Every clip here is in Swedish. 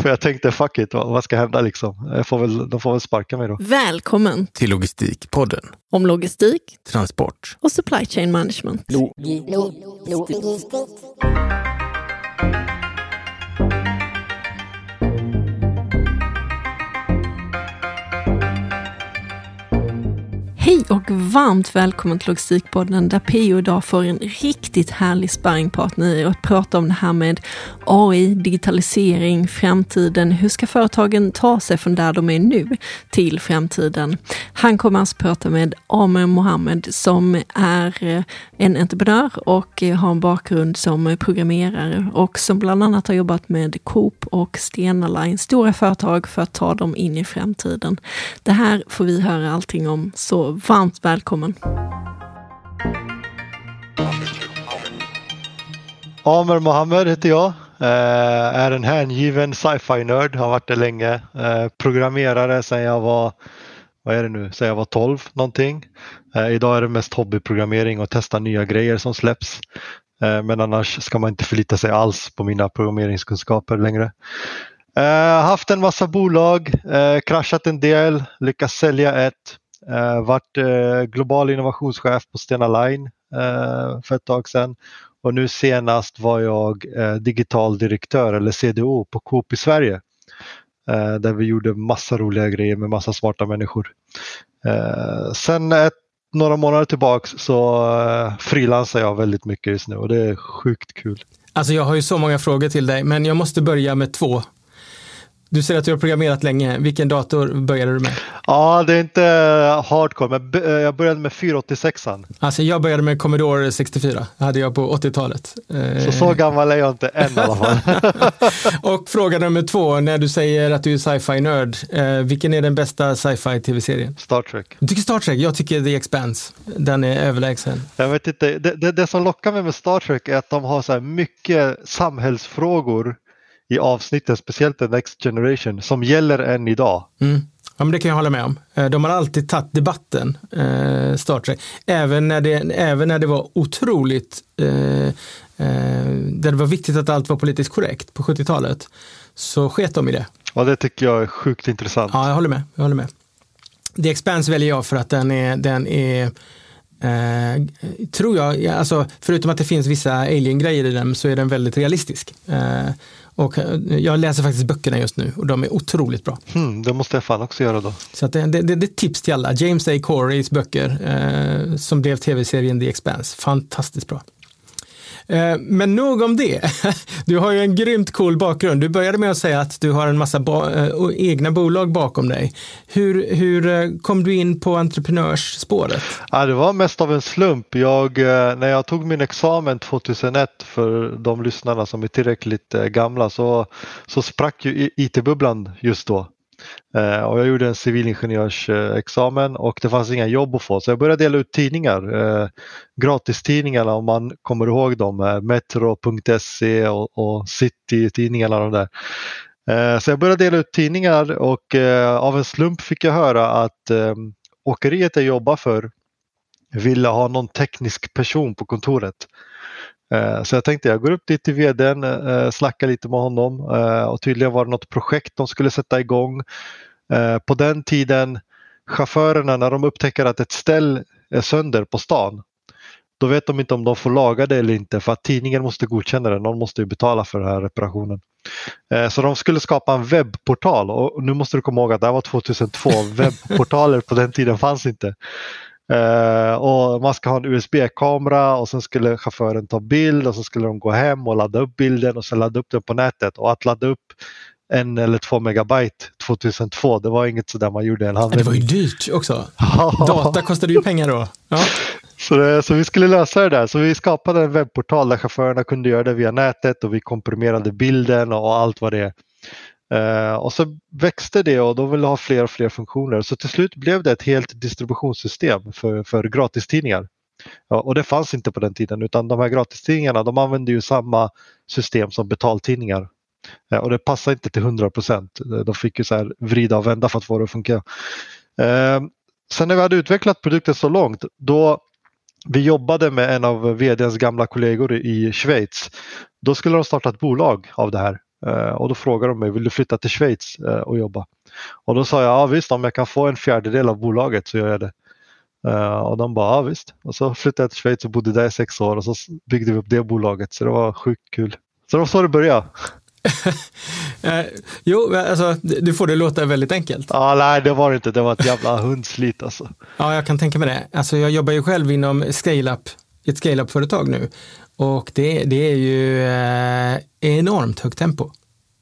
jag tänkte fuck it, vad, vad ska hända liksom? Jag får väl, de får väl sparka mig då. Välkommen till Logistikpodden. Om logistik, transport och supply chain management. Lo lo lo Hej och varmt välkommen till Logistikpodden där PO idag får en riktigt härlig sparringpartner och att prata om det här med AI, digitalisering, framtiden. Hur ska företagen ta sig från där de är nu till framtiden? Han kommer alltså prata med Amer Mohammed som är en entreprenör och har en bakgrund som programmerare och som bland annat har jobbat med Coop och Stena Line, stora företag för att ta dem in i framtiden. Det här får vi höra allting om, så varmt välkommen! Amer Mohammed heter jag. Eh, är en hängiven sci-fi-nörd, har varit det länge. Eh, programmerare sedan jag var, vad är det nu, sedan jag var 12 någonting. Eh, idag är det mest hobbyprogrammering och testa nya grejer som släpps. Men annars ska man inte förlita sig alls på mina programmeringskunskaper längre. Uh, haft en massa bolag, uh, kraschat en del, lyckats sälja ett. Eh, varit eh, global innovationschef på Stena Line eh, för ett tag sedan och nu senast var jag eh, digital direktör eller CDO på Coop i Sverige. Där vi gjorde massa roliga grejer med massa smarta människor. Sen ett, några månader tillbaks så frilansar jag väldigt mycket just nu och det är sjukt kul. Alltså jag har ju så många frågor till dig men jag måste börja med två. Du säger att du har programmerat länge. Vilken dator började du med? Ja, det är inte hardcore, men jag började med 486. Alltså jag började med Commodore 64. Det hade jag på 80-talet. Så så gammal är jag inte än i alla fall. och fråga nummer två, när du säger att du är sci-fi-nörd, eh, vilken är den bästa sci-fi tv-serien? Star Trek. Du tycker Star Trek? Jag tycker The Expanse. Den är överlägsen. Jag vet inte, det, det, det som lockar mig med Star Trek är att de har så mycket samhällsfrågor i avsnitten, speciellt The Next Generation, som gäller än idag. Mm. Ja, men det kan jag hålla med om. Eh, de har alltid tagit debatten, eh, Star Trek. Även när det, även när det var otroligt, eh, eh, där det var viktigt att allt var politiskt korrekt på 70-talet, så sket de i det. Ja, det tycker jag är sjukt intressant. Ja, jag håller med. Jag håller med. The Expanse väljer jag för att den är, den är Eh, tror jag, alltså, förutom att det finns vissa alien-grejer i den så är den väldigt realistisk. Eh, och eh, jag läser faktiskt böckerna just nu och de är otroligt bra. Hmm, det måste jag fan också göra då. Så det, det, det, är tips till alla. James A. Coreys böcker eh, som blev tv-serien The Expanse. Fantastiskt bra. Eh, men nog om det. Du har ju en grymt cool bakgrund. Du började med att säga att du har en massa eh, egna bolag bakom dig. Hur, hur eh, kom du in på entreprenörsspåret? Ja, det var mest av en slump. Jag, när jag tog min examen 2001 för de lyssnarna som är tillräckligt gamla så, så sprack ju IT-bubblan just då. Eh, och jag gjorde en civilingenjörsexamen och det fanns inga jobb att få så jag började dela ut tidningar. Eh, gratistidningarna om man kommer ihåg dem, eh, Metro.se och, och City-tidningarna. De där. Eh, så jag började dela ut tidningar och av en slump fick jag höra att åkeriet jag jobbar för ville ha någon teknisk person på kontoret. Eh, så jag tänkte jag går upp dit till vdn, eh, snackar lite med honom eh, och tydligen var det något projekt de skulle sätta igång. På den tiden chaufförerna när de upptäcker att ett ställ är sönder på stan då vet de inte om de får laga det eller inte för att tidningen måste godkänna det. Någon måste ju betala för den här reparationen. Så de skulle skapa en webbportal och nu måste du komma ihåg att det här var 2002. Webbportaler på den tiden fanns inte. Uh, och man ska ha en USB-kamera och sen skulle chauffören ta bild och så skulle de gå hem och ladda upp bilden och sen ladda upp den på nätet. Och att ladda upp en eller två megabyte 2002, det var inget sådär man gjorde en handvändning. Det var ju dyrt också. Data kostade ju pengar då. Ja. Så, det, så vi skulle lösa det där. Så vi skapade en webbportal där chaufförerna kunde göra det via nätet och vi komprimerade bilden och allt vad det är. Uh, och så växte det och de ville ha fler och fler funktioner. Så till slut blev det ett helt distributionssystem för, för gratistidningar. Ja, och det fanns inte på den tiden utan de här gratistidningarna de använde ju samma system som betaltidningar. Uh, och det passade inte till 100 procent. Eh, de fick ju så här vrida och vända för att få det att funka. Uh, sen när vi hade utvecklat produkten så långt då vi jobbade med en av vdns gamla kollegor i Schweiz. Då skulle de starta ett bolag av det här och då frågade de mig, vill du flytta till Schweiz eh, och jobba? Och då sa jag, ja visst om jag kan få en fjärdedel av bolaget så gör jag det. Uh, och de bara, ja visst. Och så flyttade jag till Schweiz och bodde där i sex år och så byggde vi upp det bolaget. Så det var sjukt kul. Så det var så det började. eh, jo, alltså, du får det låta väldigt enkelt. Ja, nej, det var det inte. Det var ett jävla hundslit alltså. Ja, jag kan tänka mig det. Alltså, jag jobbar ju själv inom scale-up, ett scale-up-företag nu. Och det, det är ju eh, enormt högt tempo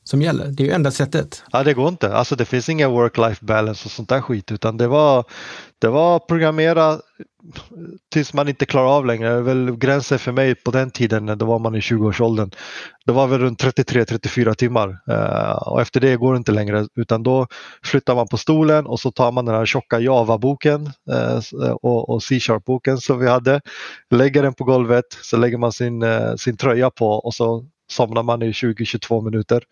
som gäller. Det är ju enda sättet. Ja, det går inte. Alltså det finns ingen work-life balance och sånt där skit utan det var, det var programmera tills man inte klarar av längre. Det är väl gränsen för mig på den tiden, då var man i 20-årsåldern. Det var väl runt 33-34 timmar eh, och efter det går det inte längre utan då flyttar man på stolen och så tar man den här tjocka Java-boken eh, och, C-sharp-boken som vi hade, lägger den på golvet, så lägger man sin, eh, sin tröja på och så somnar man i 20-22 minuter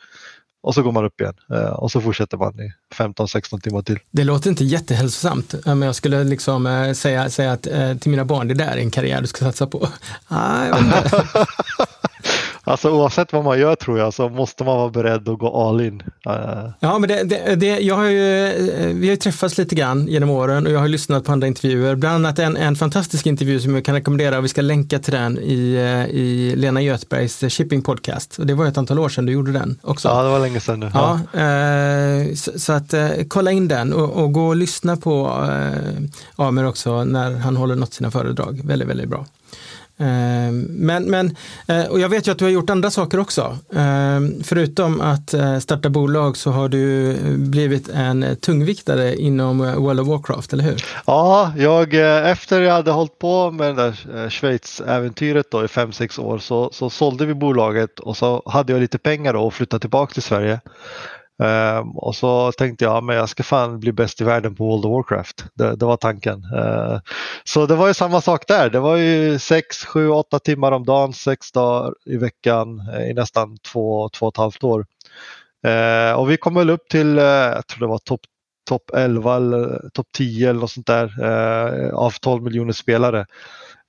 och så går man upp igen eh, och så fortsätter man i 15-16 timmar till. Det låter inte jättehälsosamt. Men jag skulle liksom eh, säga, säga att, eh, till mina barn, det där är en karriär du ska satsa på. Ah, Alltså oavsett vad man gör tror jag så måste man vara beredd att gå all in. Uh. Ja, men det, det, det, jag har ju, eh, vi har ju träffats lite grann genom åren och jag har lyssnat på andra intervjuer. Bland annat en, en fantastisk intervju som jag kan rekommendera och vi ska länka till den i, eh, i Lena Göthbergs Shipping Podcast. Och det var ett antal år sedan du gjorde den också. Ja, det var länge sedan nu. Ja, ja eh, så, så, att eh, kolla in den och, och, gå och lyssna på eh, Amer också när han håller något sina föredrag. Väldigt, väldigt bra. Eh, men, men, eh, och jag vet ju att du har gjort andra saker också. Eh, förutom att starta bolag så har du blivit en tungviktare inom World of Warcraft, eller hur? Ja, jag, efter jag hade hållit på med det där Schweiz-äventyret då i fem sex år så, så sålde vi bolaget och så hade jag lite pengar då och flyttade tillbaka till Sverige. Um, och så tänkte jag men jag ska fan bli bäst i världen på World of Warcraft. Det, det var tanken. Uh, så det var ju samma sak där. Det var ju 6, 7, 8 timmar om dagen, 6 dagar i veckan uh, i nästan två, två och ett halvt år. Uh, och vi kom väl upp till, eh, jag tror det var topp top 11 eller eh, topp 10 eller något sånt där av 12 miljoner spelare.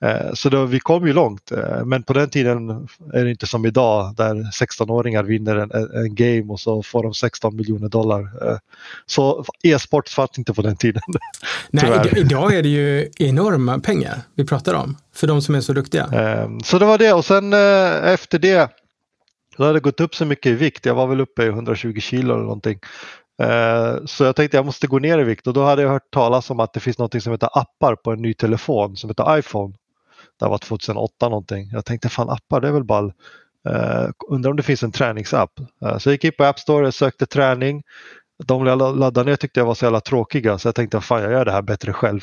Eh, så då, vi kom ju långt, eh, men på den tiden är det inte som idag där 16-åringar vinner en, en game och så får de 16 miljoner dollar. Eh, så e-sport fanns inte på den tiden. Nej, idag är det ju enorma pengar vi pratar om för de som är så duktiga. Ehm, så det var det och sen efter det då hade det gått upp så mycket i vikt. Jag var väl uppe i 120 kilo eller någonting. Så jag tänkte jag måste gå ner i vikt och då hade jag hört talas om att det finns något som heter appar på en ny telefon som heter iPhone. Det var 2008 någonting. Jag tänkte fan appar det är väl ball. Uh, undrar om det finns en träningsapp. Uh, så jag gick in på App Store och sökte träning. De jag laddade ner tyckte jag var så jävla tråkiga så jag tänkte fan jag gör det här bättre själv.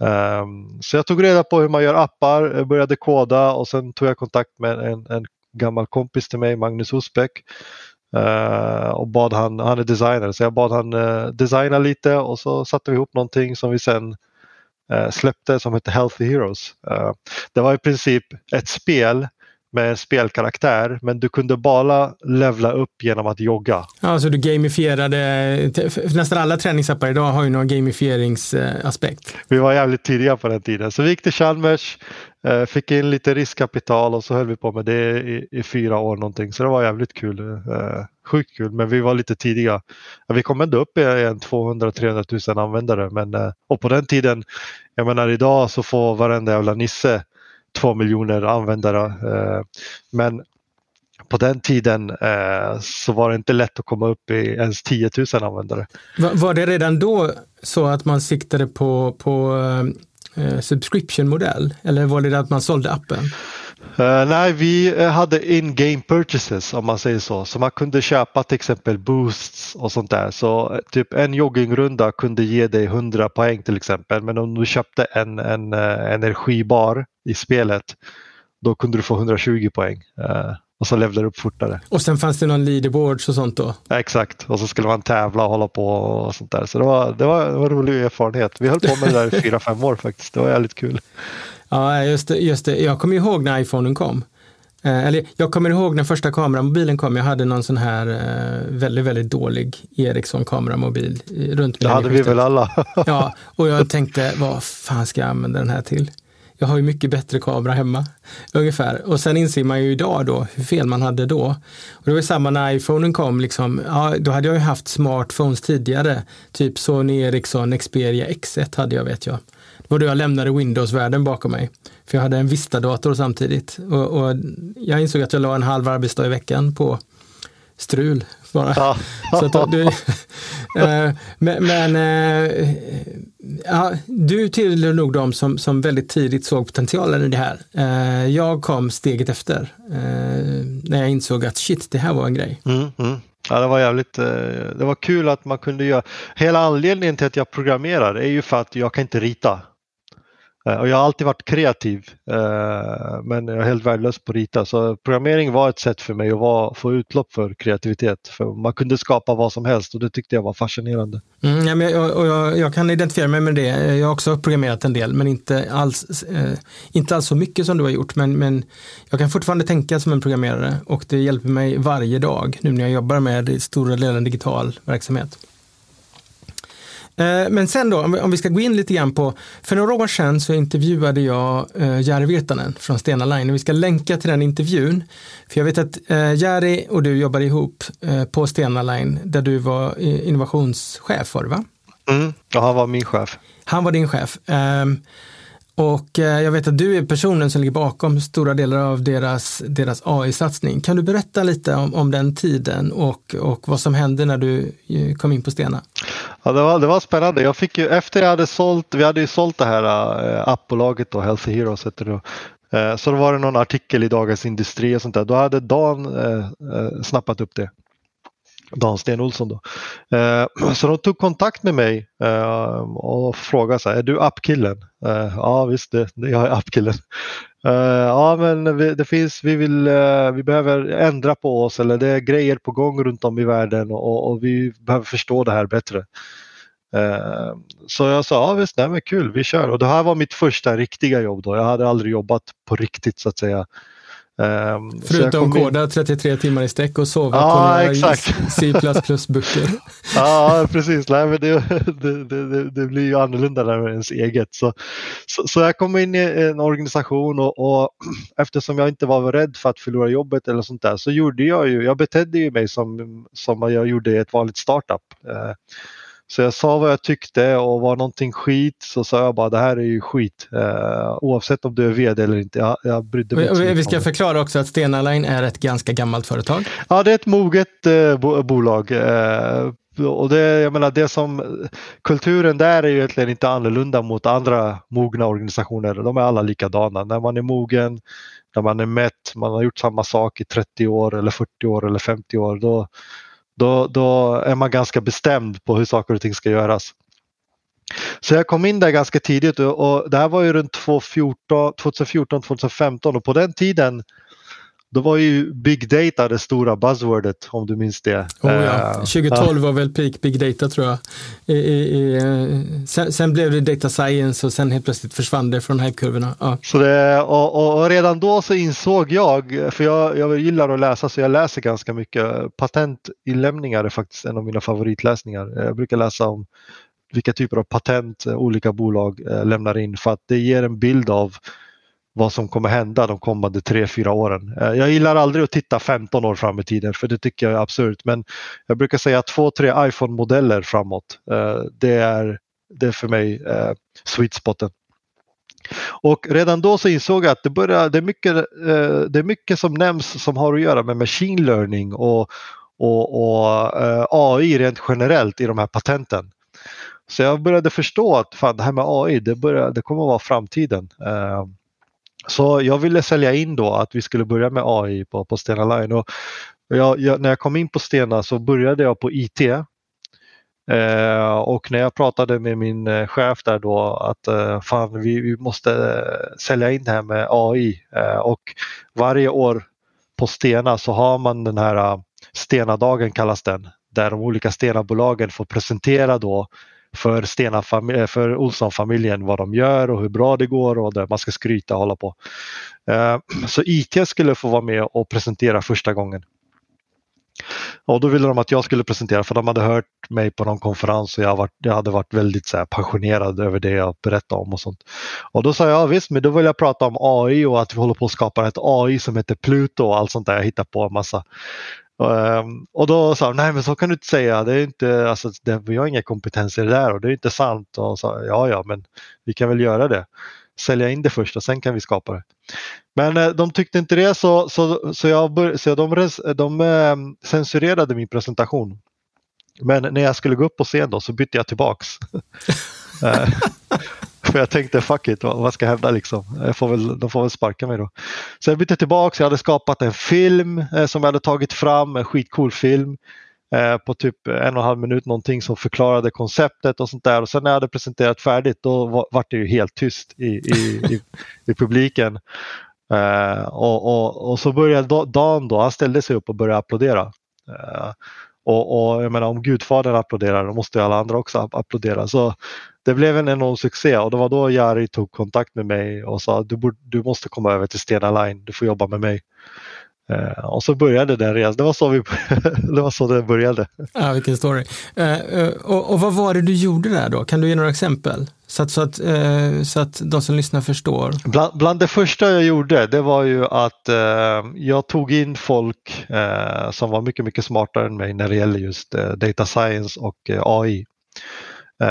Um, så jag tog reda på hur man gör appar, började koda och sen tog jag kontakt med en, en gammal kompis till mig, Magnus Osbeck. Uh, eh, och bad han, han är designer, så jag bad han uh, designa lite och så satte vi ihop någonting som vi sen Eh, släppte som hette Healthy Heroes. Eh, det var i princip ett spel med spelkaraktär men du kunde bara levla upp genom att jogga. Ja, så du gamifierade, nästan alla träningsappar idag har ju någon gamifieringsaspekt. Vi var jävligt tidiga på den tiden så vi gick till Chalmers, eh, fick in lite riskkapital och så höll vi på med det i, i fyra år någonting så det var jävligt kul. Sjukt kul men vi var lite tidiga. Vi kom ändå upp i 200-300 000 användare men och på den tiden, jag menar idag så får varenda jävla nisse två miljoner användare. Eh, men på den tiden eh, så var det inte lätt att komma upp i ens 10 000 användare. Var det redan då så att man siktade på, på eh, subscription-modell eller var det att man sålde appen? Uh, nej, vi hade in-game purchases om man säger så. Så man kunde köpa till exempel boosts och sånt där. Så typ en joggingrunda kunde ge dig 100 poäng till exempel. Men om du köpte en, en uh, energibar i spelet då kunde du få 120 poäng. Uh, och så levlade upp fortare. Och sen fanns det någon leaderboards och sånt då? Ja, exakt, och så skulle man tävla och hålla på och sånt där. Så det var, det var, det var en rolig erfarenhet. Vi höll på med det där i fyra, fem år faktiskt. Det var jävligt kul. Ja, just det. Just det. Jag kommer ihåg när iPhonen kom. Eh, eller jag kommer ihåg när första kameramobilen kom. Jag hade någon sån här eh, väldigt, väldigt dålig Ericsson kameramobil runt Det hade vi väl alla. ja, och jag tänkte vad fan ska jag använda den här till? Jag har ju mycket bättre kamera hemma. Ungefär. Och sen inser man ju idag då hur fel man hade då. Och det var samma när iPhonen kom, liksom, ja, då hade jag ju haft smartphones tidigare. Typ Sony Ericsson Xperia X1 hade jag vet jag. Det var då jag lämnade Windows-världen bakom mig. För jag hade en Vista-dator samtidigt. Och, och, jag insåg att jag la en halv arbetsdag i veckan på strul bara. Ja. Så du, äh, men, men äh, ja, du tillhör nog de som, som väldigt tidigt såg potentialen i det här. Äh, jag kom steget efter när jag insåg att shit, det här var en grej. Mm, mm. Ja, det var jävligt, det var kul att man kunde göra, hela anledningen till att jag programmerar är ju för att jag kan inte rita. Eh, och jag har alltid varit kreativ eh, men jag är helt värdelös på att rita så programmering var ett sätt för mig att vara, få utlopp för kreativitet. För man kunde skapa vad som helst och det tyckte jag var fascinerande. Mm, ja, men jag, och jag, jag, kan identifiera mig med det. Eh, jag har också programmerat en del men inte alls, eh, inte alls så mycket som du har gjort. Men, men jag kan fortfarande tänka som en programmerare och det hjälper mig varje dag nu när jag jobbar med stora delar digital verksamhet. Eh, men sen då, om vi ska gå in lite grann på, för några år sedan så intervjuade jag uh, Jari Virtanen från Stena Line och vi ska länka till den intervjun. För jag vet att uh, Jari och du jobbade ihop på Stena Line där du var innovationschef, var det va? Mm, ja, han var min chef. Han var din chef. Um, och eh, jag vet att du är personen som ligger bakom stora delar av deras, deras AI-satsning. Kan du berätta lite om, om den tiden och, och vad som hände när du eh, kom in på Stena? Ja, det, var, det var spännande. Jag fick ju, efter jag hade sålt, vi hade ju sålt det här äh, appbolaget då, Healthy Heroes heter det. Äh, så då var det någon artikel i Dagens Industri och sånt där. Då hade Dan äh, äh snappat upp det. Dan Sten Olsson då. Äh, så de tog kontakt med mig äh, och frågade så här, är du appkillen? Ja visst, det, jag är appkillen. Eh, ja men vi, det finns, vi, vill, eh, vi behöver ändra på oss eller det är grejer på gång runt om i världen och, och vi behöver förstå det här bättre. Eh, så jag sa, ja visst, nej men kul, vi kör. Och det här var mitt första riktiga jobb då. Jag hade aldrig jobbat på riktigt så att säga. Um, Förutom koda in... 33 timmar i sträck och sova ja, på. C++-böcker. ja, precis. Nej, men det, det, det, det, blir ju annorlunda när det är ens eget. Så, så, så, jag kom in i en organisation och, och, eftersom jag inte var rädd för att förlora jobbet eller sånt där så gjorde jag ju, jag betedde ju mig som, som jag gjorde i ett vanligt startup. Uh, så jag sa vad jag tyckte och var någonting skit så sa jag bara det här är ju skit. Uh, oavsett om du är VD eller inte. Jag, jag brydde mig inte Vi ska förklara också att Stena Line är ett ganska gammalt företag. Ja, det är ett moget bo bolag. Uh, och det, jag menar, det som, kulturen där är ju egentligen inte annorlunda mot andra mogna organisationer. De är alla likadana. När man är mogen, när man är mätt, man har gjort samma sak i 30 år eller 40 år eller 50 år. Då, då, då är man ganska bestämd på hur saker och ting ska göras. Så jag kom in där ganska tidigt och det här var ju runt 2014-2015 och på den tiden då var ju big data det stora buzzwordet om du minns det. Oh ja. 2012 uh, var väl peak big data tror jag. I, i, eh, sen, sen, blev det data science och sen helt plötsligt försvann det från hypekurvorna. Ja. Så det, och, och, redan då så insåg jag, för jag, jag gillar att läsa så jag läser ganska mycket. Patentinlämningar är faktiskt en av mina favoritläsningar. Jag brukar läsa om vilka typer av patent olika bolag eh, lämnar in för att det ger en bild av vad som kommer hända de kommande tre fyra åren. Eh, jag gillar aldrig att titta 15 år fram i tiden för det tycker jag är absurt men jag brukar säga två, tre iPhone-modeller framåt. Eh, det är, det är för mig eh, sweet spoten. Och redan då så insåg jag att det, börjar, det, är mycket, det är mycket som nämns som har att göra med machine learning och, och, och AI rent generellt i de här patenten. Så jag började förstå att fan, det här med AI, det, börjar, det kommer att vara framtiden. Så jag ville sälja in då att vi skulle börja med AI på, på Stena Line. Och jag, jag, när jag kom in på Stena så började jag på IT. Eh, och när jag pratade med min eh, chef där då att eh, fan vi, vi måste eh, sälja in det här med AI. Eh, och varje år på Stena så har man den här eh, Stena-dagen kallas den. Där de olika Stena-bolagen får presentera då för, Stena eh, för Olsson-familjen vad de gör och hur bra det går och där man ska skryta och hålla på. Eh, så IT skulle få vara med och presentera första gången. Och då ville de att jag skulle presentera för de hade hört mig på någon konferens och jag, varit, jag hade varit väldigt så här, passionerad över det jag berättade om och sånt. Och då sa jag ja, visst, men då vill jag prata om AI och att vi håller på att skapa ett AI som heter Pluto och allt sånt där. Jag hittar på en massa. Um, och då sa de, nej men så kan du inte säga, det är inte, alltså, det, vi har inga kompetenser där och det är inte sant. Och sa, ja, ja, men vi kan väl göra det. Sälja in det först och sen kan vi skapa det. Men eh, de tyckte inte det så, så, så, jag bör, så de, de eh, censurerade min presentation. Men när jag skulle gå upp på scen då så bytte jag tillbaks. För jag tänkte fuck it, vad, ska hända liksom? Jag får väl, de får väl sparka mig då. Så jag bytte tillbaka, jag hade skapat en film eh, som jag hade tagit fram, en skitcool film eh, på typ en och en halv minut någonting som förklarade konceptet och sånt där. Och sen när jag hade presenterat färdigt då var, var det ju helt tyst i, i, i, i publiken. Uh, och, och, och, så började Dan då, han ställde sig upp och började applådera. Uh, och, och jag menar om Gudfadern applåderar då måste ju alla andra också applådera. Så det blev en enorm succé och det var då Jari tog kontakt med mig och sa du, borde, du måste komma över till Stena Line, du får jobba med mig. Uh, och så började den resan, det var så, vi, det, var så det började. Ja, vilken story. Uh, och, och, vad var det du gjorde där då? Kan du ge några exempel? Så att, så att, uh, så att de som lyssnar förstår. Bland, bland, det första jag gjorde det var ju att jag tog in folk som var mycket, mycket smartare än mig när det gäller just data science och AI.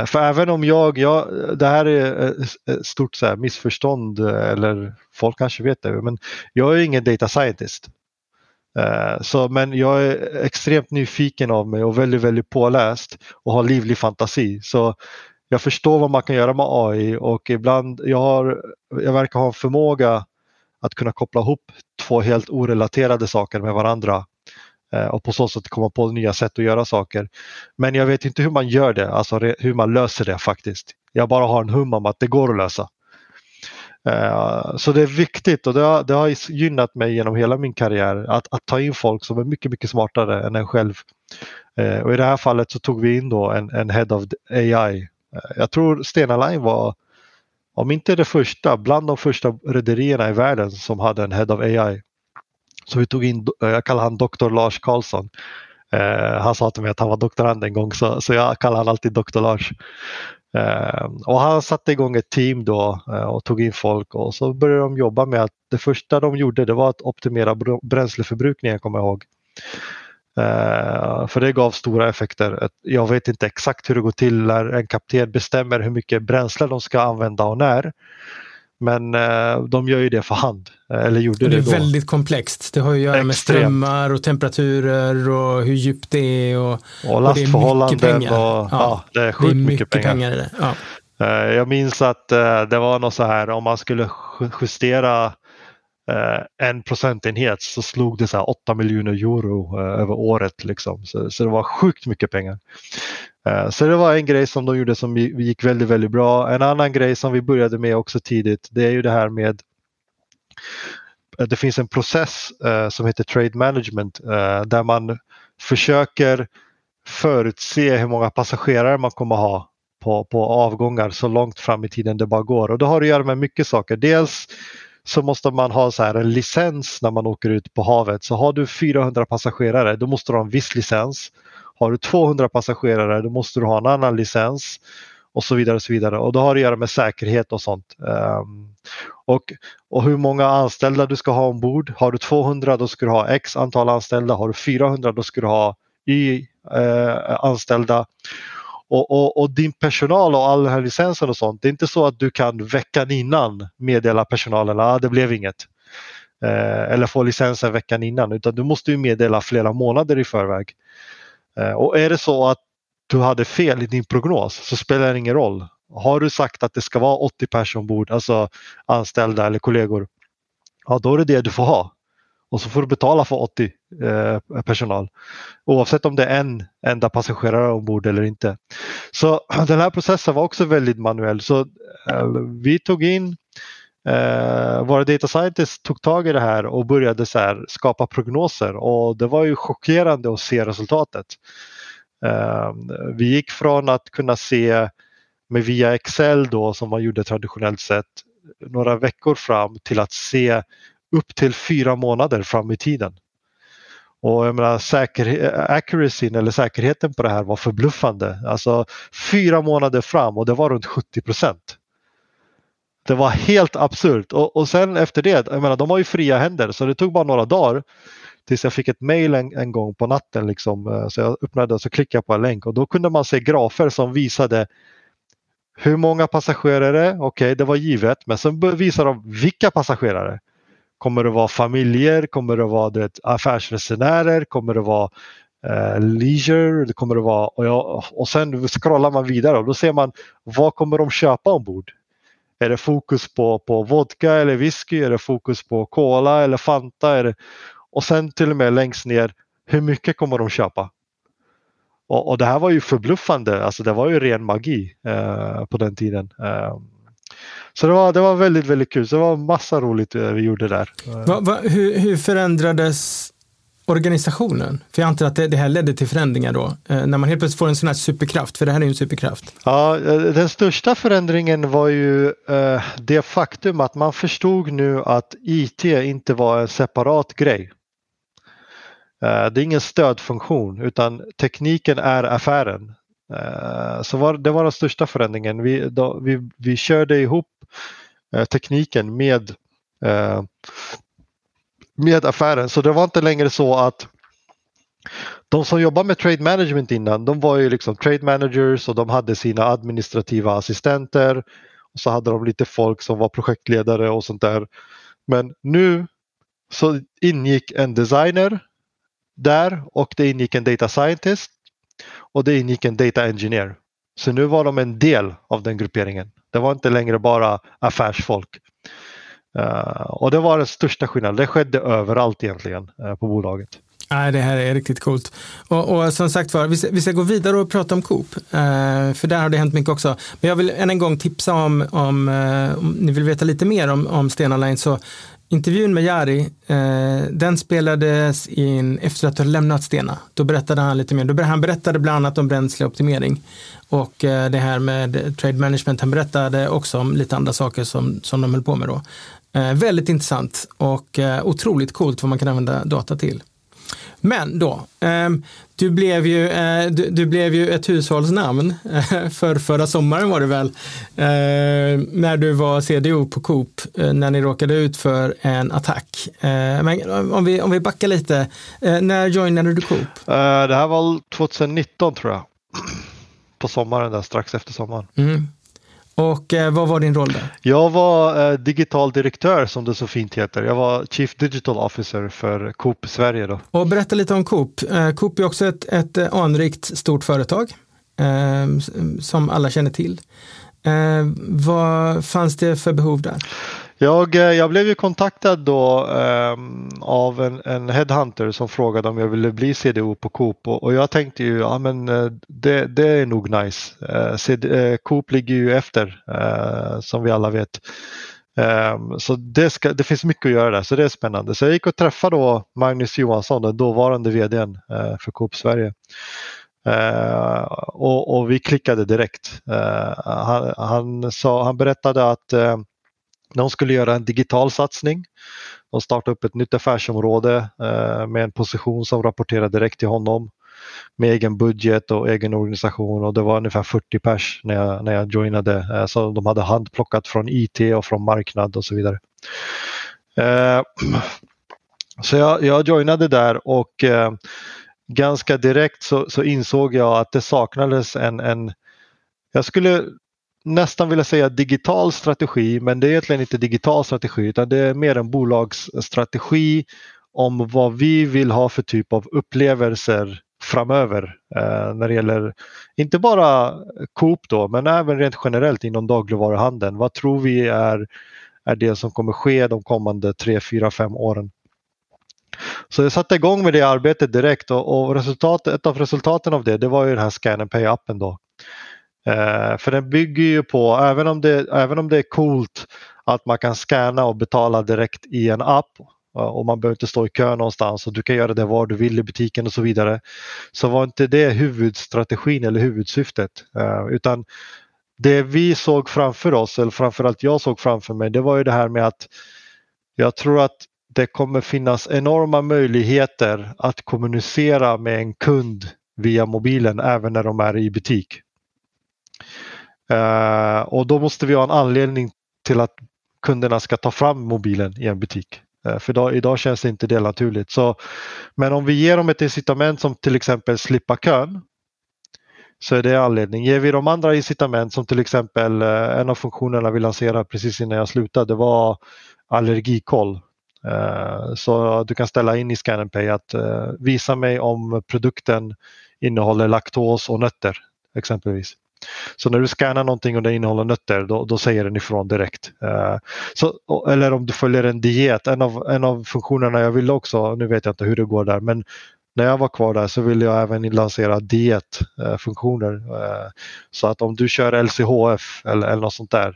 För även om jag, jag det här är ett stort så missförstånd eller folk kanske vet det, men jag är ingen data scientist. Eh, så, men jag är extremt nyfiken av mig och väldigt, väldigt påläst och har livlig fantasi. Så jag förstår vad man kan göra med AI och ibland, jag, har, jag verkar ha en förmåga att kunna koppla ihop två helt orelaterade saker med varandra eh, och på så sätt komma på nya sätt att göra saker. Men jag vet inte hur man gör det, alltså hur man löser det faktiskt. Jag bara har en hum om att det går att lösa. Eh, så det är viktigt och det har, det har gynnat mig genom hela min karriär att, att ta in folk som är mycket, mycket smartare än en själv. Eh, och i det här fallet så tog vi in då en, en Head of AI. Eh, jag tror Stena Line var, om inte det första, bland de första rederierna i världen som hade en Head of AI. Så vi tog in, jag kallar han Dr. Lars Karlsson. Eh, han sa till mig att han var doktorand en gång så, så jag kallar han alltid Dr. Lars. Eh, och han satte igång ett team då eh, och tog in folk och så började de jobba med att det första de gjorde det var att optimera bränsleförbrukningen kommer jag ihåg. Eh, för det gav stora effekter. Jag vet inte exakt hur det går till när en kapten bestämmer hur mycket bränsle de ska använda och när. Men eh, de gör ju det för hand. Eh, eller gjorde det, det är då. väldigt komplext. Det har att göra Extremt. med strömmar och temperaturer och hur djupt det är. Och, och lastförhållanden. Och det är mycket pengar. Och, ja, ja, det är sjukt det är mycket, mycket, pengar. pengar ja. Eh, jag minns att det var något så här om man skulle justera Eh, en procentenhet så slog det så här 8 miljoner euro eh, över året. Liksom. Så, så det var sjukt mycket pengar. Eh, så det var en grej som de gjorde som gick väldigt, väldigt bra. En annan grej som vi började med också tidigt det är ju det här med eh, det finns en process eh, som heter trade management där man försöker förutse hur många passagerare man kommer ha på, på avgångar så långt fram i tiden det bara går. Och det har att göra med mycket saker. Dels så måste man ha så här en licens när man åker ut på havet. Så har du 400 passagerare då måste du ha en viss licens. Har du 200 passagerare då måste du ha en annan licens och så vidare. Och så vidare. Och det har att göra med säkerhet och sånt. Um, och, och hur många anställda du ska ha ombord. Har du 200 då ska du ha x antal anställda. Har du 400 då ska du ha y eh, anställda. Och, och, och, din personal och all den här licensen och sånt. Det är inte så att du kan veckan innan meddela personalen att ah, det blev inget. Eh, eller få licensen veckan innan utan du måste ju meddela flera månader i förväg. Eh, och är det så att du hade fel i din prognos så spelar det ingen roll. Har du sagt att det ska vara 80 personer ombord, alltså anställda eller kollegor, ja då är det det du får ha. Och så får du betala för 80 eh, personal oavsett om det är en enda passagerare ombord eller inte. Så den här processen var också väldigt manuell. Så eh, vi tog in Eh, våra data scientists tog tag i det här och började så här, skapa prognoser och det var ju chockerande att se resultatet. Eh, vi gick från att kunna se med via Excel då som man gjorde traditionellt sett några veckor fram till att se upp till fyra månader fram i tiden. Och jag menar, säker, accuracyn eller säkerheten på det här var förbluffande. Alltså fyra månader fram och det var runt 70 procent. Det var helt absurt och, och sen efter det, jag menar de har ju fria händer så det tog bara några dagar tills jag fick ett mail en, en gång på natten. Liksom. Eh, så jag öppnade och så klickade jag på en länk och då kunde man se grafer som visade hur många passagerare, okej okay, det var givet, men sen visar de vilka passagerare. Kommer det vara familjer? Kommer det vara det, affärsresenärer? Kommer det vara eh, leisure? Det kommer det vara, och, jag, och sen scrollar man vidare och då ser man vad kommer de köpa ombord? Är det fokus på, på vodka eller whisky? Är det fokus på cola eller Fanta? Är det, och sen till och med längst ner, hur mycket kommer de köpa? Och, och det här var ju förbluffande, alltså det var ju ren magi eh, på den tiden. Eh, så det var, det var väldigt, väldigt kul. Så det var massa roligt eh, vi gjorde där. Va, va, hur, hur, förändrades organisationen? För jag antar att det, det här ledde till förändringar då, eh, när man helt plötsligt får en sån här superkraft, för det här är ju en superkraft. Ja, eh, den största förändringen var ju eh, det faktum att man förstod nu att IT inte var en separat grej. Eh, det är ingen stödfunktion utan tekniken är affären. Eh, så var, det var den största förändringen. Vi, då, vi, vi körde ihop eh, tekniken med, eh, med affären så det var inte längre så att de som jobbade med trade management innan, de var ju liksom trade managers och de hade sina administrativa assistenter. Och så hade de lite folk som var projektledare och sånt där. Men nu så ingick en designer där och det ingick en data scientist och det ingick en data engineer. Så nu var de en del av den grupperingen. Det var inte längre bara affärsfolk. Uh, och det var den största skillnaden. Det skedde överallt egentligen uh, på bolaget. Nej, det här är riktigt coolt. Och, och som sagt var, vi, ska, vi ska gå vidare och prata om Coop. Uh, för där har det hänt mycket också. Men jag vill än en gång tipsa om, om, om ni vill veta lite mer om, om Stena Line så Intervjun med Jari, eh, den spelades in efter att ha lämnat Stena. Då berättade han lite mer. Då, han berättade bland annat om bränsleoptimering och eh, det här med trade management. Han berättade också om lite andra saker som, som de höll på med då. Eh, väldigt intressant och eh, otroligt coolt vad man kan använda data till. Men då, ehm, du blev ju, eh, du, du blev ju ett hushållsnamn eh, för förra sommaren var det väl, eh, när du var CDO på Coop, när ni råkade ut för en attack. Men om vi, om vi backar lite, när joinade du Coop? Det här var 2019 tror jag, på sommaren där, strax efter sommaren. Mm. Och eh, vad var din roll där? Jag var eh, digital direktör som det så fint heter. Jag var Chief Digital Officer för Coop Sverige. Då. Och berätta lite om Coop. Eh, Coop är också ett, ett eh, anrikt stort företag eh, som alla känner till. Eh, vad fanns det för behov där? Jag, eh, jag blev ju kontaktad då um, av en, en, headhunter som frågade om jag ville bli CDO på Coop och, och jag tänkte ju ja men eh, det, det är nog nice. Eh, uh, CD, uh, Coop ligger ju efter uh, som vi alla vet. Um, så det, ska, det, finns mycket att göra där så det är spännande. Så jag gick och träffade då Magnus Johansson, den dåvarande vdn för Coop Sverige. Uh, och, och, vi klickade direkt. Uh, han, han, sa, han berättade att uh, de skulle göra en digital satsning. De startade upp ett nytt affärsområde eh, med en position som rapporterar direkt till honom med egen budget och egen organisation och det var ungefär 40 pers när jag, när jag joinade. Eh, så de hade handplockat från IT och från marknad och så vidare. Eh, så jag, jag joinade där och eh, ganska direkt så, så, insåg jag att det saknades en, en jag skulle nästan vilja säga digital strategi men det är egentligen inte digital strategi utan det är mer en bolagsstrategi om vad vi vill ha för typ av upplevelser framöver eh, när det gäller inte bara Coop då men även rent generellt inom dagligvaruhandeln. Vad tror vi är, är det som kommer ske de kommande 3, 4, 5 åren? Så jag satte igång med det arbetet direkt och, och resultat, ett av resultaten av det, det var ju den här Scan and Pay-appen då. Eh, för den bygger ju på, även om, det, även om det är coolt att man kan scanna och betala direkt i en app eh, och man behöver inte stå i kö någonstans och du kan göra det var du vill i butiken och så vidare. Så var inte det huvudstrategin eller huvudsyftet eh, utan det vi såg framför oss, eller framförallt jag såg framför mig, det var ju det här med att jag tror att det kommer finnas enorma möjligheter att kommunicera med en kund via mobilen även när de är i butik. Uh, och då måste vi ha en anledning till att kunderna ska ta fram mobilen i en butik. Uh, för idag, idag känns det inte det naturligt. Så, men om vi ger dem ett incitament som till exempel slippa kön så är det anledning. Ger vi de andra incitament som till exempel uh, en av funktionerna vi lanserade precis innan jag slutade var allergikoll. Så du kan ställa in i Scan Pay att visa mig om produkten innehåller laktos och nötter exempelvis. Så när du scannar någonting och det innehåller nötter då, då säger den ifrån direkt. Uh, så, eller om du följer en diet, en av, en av funktionerna jag ville också, nu vet jag inte hur det går där, men när jag var kvar där så ville jag även lansera dietfunktioner. Uh, så att om du kör LCHF eller, eller något sånt där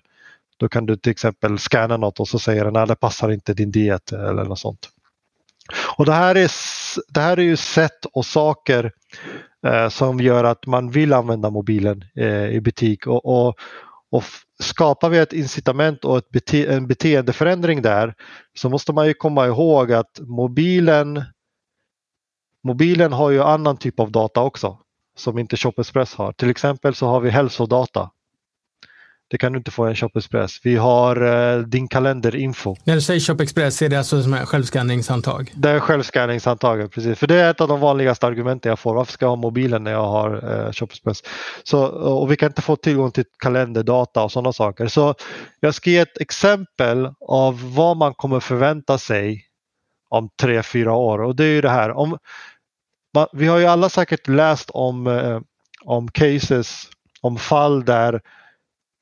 då kan du till exempel scanna något och så säger den att det passar inte din diet eller något sånt. Och det här är, det här är ju sätt och saker Eh, som gör att man vill använda mobilen eh, i butik och, och, och skapar vi ett incitament och ett bete en beteendeförändring där så måste man ju komma ihåg att mobilen Mobilen har ju annan typ av data också som inte Shop Express har. Till exempel så har vi hälsodata. Det kan du inte få i en Shop Express. Vi har eh, din kalenderinfo. När du säger Shop Express är det alltså som är självskanningshandtag? Det är självskanningshandtaget, precis. För det är ett av de vanligaste argumenten jag får. Varför ska jag ha mobilen när jag har eh, Shop Express? Så, och vi kan inte få tillgång till kalenderdata och sådana saker. Så jag ska ge ett exempel av vad man kommer förvänta sig om tre, fyra år och det är ju det här. Om, man, vi har ju alla säkert läst om, eh, om cases, om fall där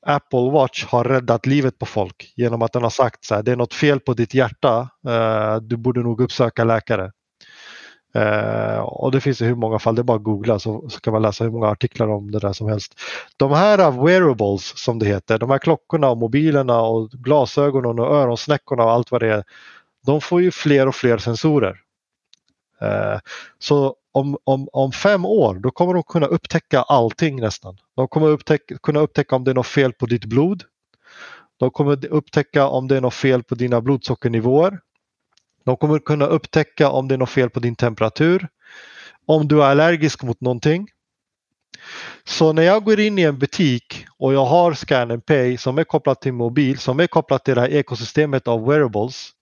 Apple Watch har räddat livet på folk genom att den har sagt så här, det är något fel på ditt hjärta, eh, du borde nog uppsöka läkare. Eh, och det finns i hur många fall, det är bara att googla så, så kan man läsa hur många artiklar om det där som helst. De här eh, wearables som det heter, de här klockorna och mobilerna och glasögonen och öronsnäckorna och allt vad det är, de får ju fler och fler sensorer. Så om, om, om fem år då kommer de kunna upptäcka allting nästan. De kommer upptäcka, kunna upptäcka om det är något fel på ditt blod. De kommer upptäcka om det är något fel på dina blodsockernivåer. De kommer kunna upptäcka om det är något fel på din temperatur. Om du är allergisk mot någonting. Så när jag går in i en butik och jag har Scan and Pay som är kopplat till mobil, som är kopplat till det här ekosystemet av wearables.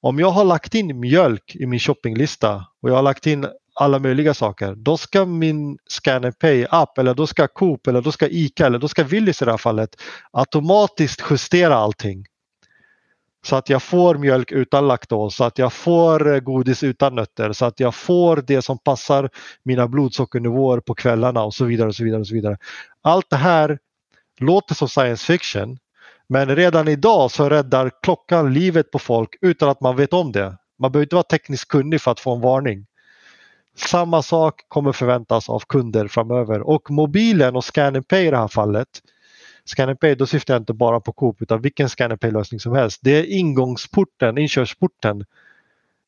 Om jag har lagt in mjölk i min shoppinglista och jag har lagt in alla möjliga saker. Då ska min Scan Pay app eller då ska Coop eller då ska ICA eller då ska Willys i det här fallet automatiskt justera allting. Så att jag får mjölk utan laktos, så att jag får eh, godis utan nötter, så att jag får det som passar mina blodsockernivåer på kvällarna och så vidare. och så vidare och så vidare. Allt det här låter som science fiction men redan idag så räddar klockan livet på folk utan att man vet om det. Man behöver inte vara tekniskt kunnig för att få en varning. Samma sak kommer förväntas av kunder framöver och mobilen och Scan Pay i det här fallet Scan Pay, då syftar jag inte bara på Coop utan vilken Scan Pay lösning som helst. Det är ingångsporten, inkörsporten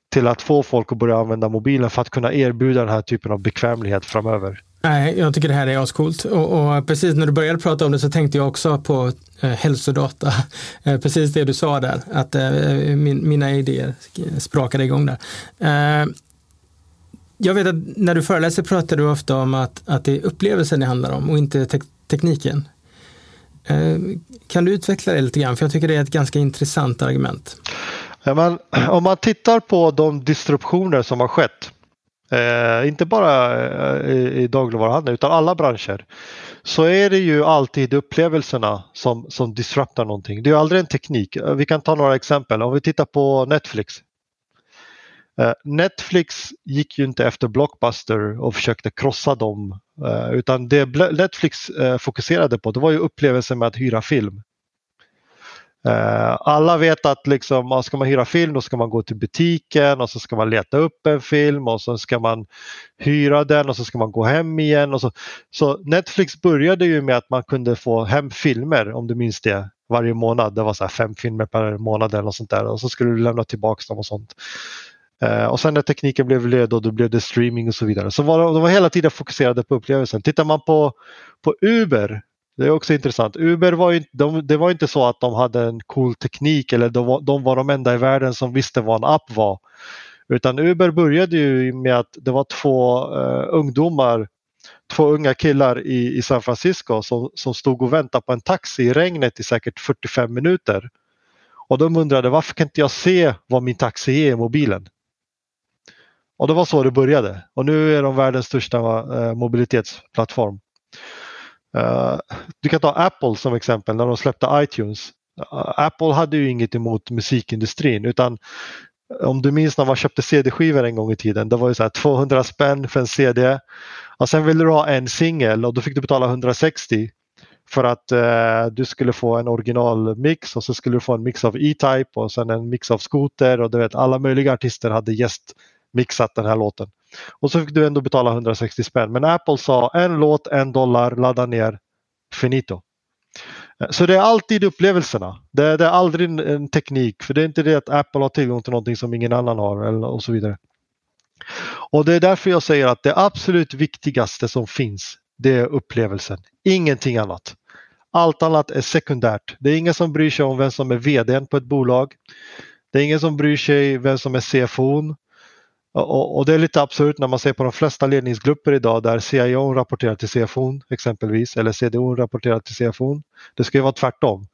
till att få folk att börja använda mobilen för att kunna erbjuda den här typen av bekvämlighet framöver. Nej, jag tycker det här är ascoolt och, och precis när du började prata om det så tänkte jag också på eh, hälsodata. Eh, precis det du sa där, att eh, min, mina idéer sprakade igång där. Eh, jag vet att när du föreläser pratar du ofta om att, att det är upplevelsen det handlar om och inte te tekniken. Eh, kan du utveckla det lite grann? För jag tycker det är ett ganska intressant argument. Ja, men, om man tittar på de disruptioner som har skett, eh, inte bara eh, i, i dagligvaruhandeln utan alla branscher, så är det ju alltid upplevelserna som, som disruptar någonting. Det är aldrig en teknik. Eh, vi kan ta några exempel. Om vi tittar på Netflix Eh, Netflix gick ju inte efter Blockbuster och försökte krossa dem eh, utan det Netflix eh, fokuserade på det var ju upplevelsen med att hyra film. Alla vet att liksom, ska man hyra film då ska man gå till butiken och så ska man leta upp en film och så ska man hyra den och så ska man gå hem igen. Och så. så Netflix började ju med att man kunde få hem filmer om du minns det varje månad. Det var så fem filmer per månad eller något sånt där och så skulle du lämna tillbaka dem och sånt. Uh, och sen när tekniken blev led då, då blev det streaming och så vidare. Så var, de var hela tiden fokuserade på upplevelsen. Tittar man på, på Uber Det är också intressant. Uber var inte, de, det var inte så att de hade en cool teknik eller de var, de var de enda i världen som visste vad en app var. Utan Uber började ju med att det var två uh, ungdomar, två unga killar i, i San Francisco som, som stod och väntade på en taxi i regnet i säkert 45 minuter. Och de undrade varför kan inte jag se vad min taxi är i mobilen? Och det var så det började och nu är de världens största eh, mobilitetsplattform. Eh, du kan ta Apple som exempel när de släppte iTunes. Eh, Apple hade ju inget emot musikindustrin utan om du minns när man köpte CD-skivor en gång i tiden. Det var ju så här 200 spänn för en CD. Och sen ville du ha en singel och då fick du betala 160 för att eh, du skulle få en originalmix och så skulle du få en mix av E-Type och sen en mix av Scooter och du vet alla möjliga artister hade gäst mixat den här låten. Och så fick du ändå betala 160 spänn. Men Apple sa en låt, en dollar, ladda ner, finito. Eh, så det är alltid upplevelserna. Det är, det är aldrig en teknik för det är inte det att Apple har tillgång till någonting som ingen annan har eller, och så vidare. Och det är därför jag säger att det absolut viktigaste som finns det är upplevelsen. Ingenting annat. Allt annat är sekundärt. Det är ingen som bryr sig om vem som är VD på ett bolag. Det är ingen som bryr sig vem som är CFO. Och, och, det är lite absurt när man ser på de flesta ledningsgrupper idag där CIO rapporterar till CFO exempelvis eller CDO rapporterar till CFO. Det ska ju vara tvärtom.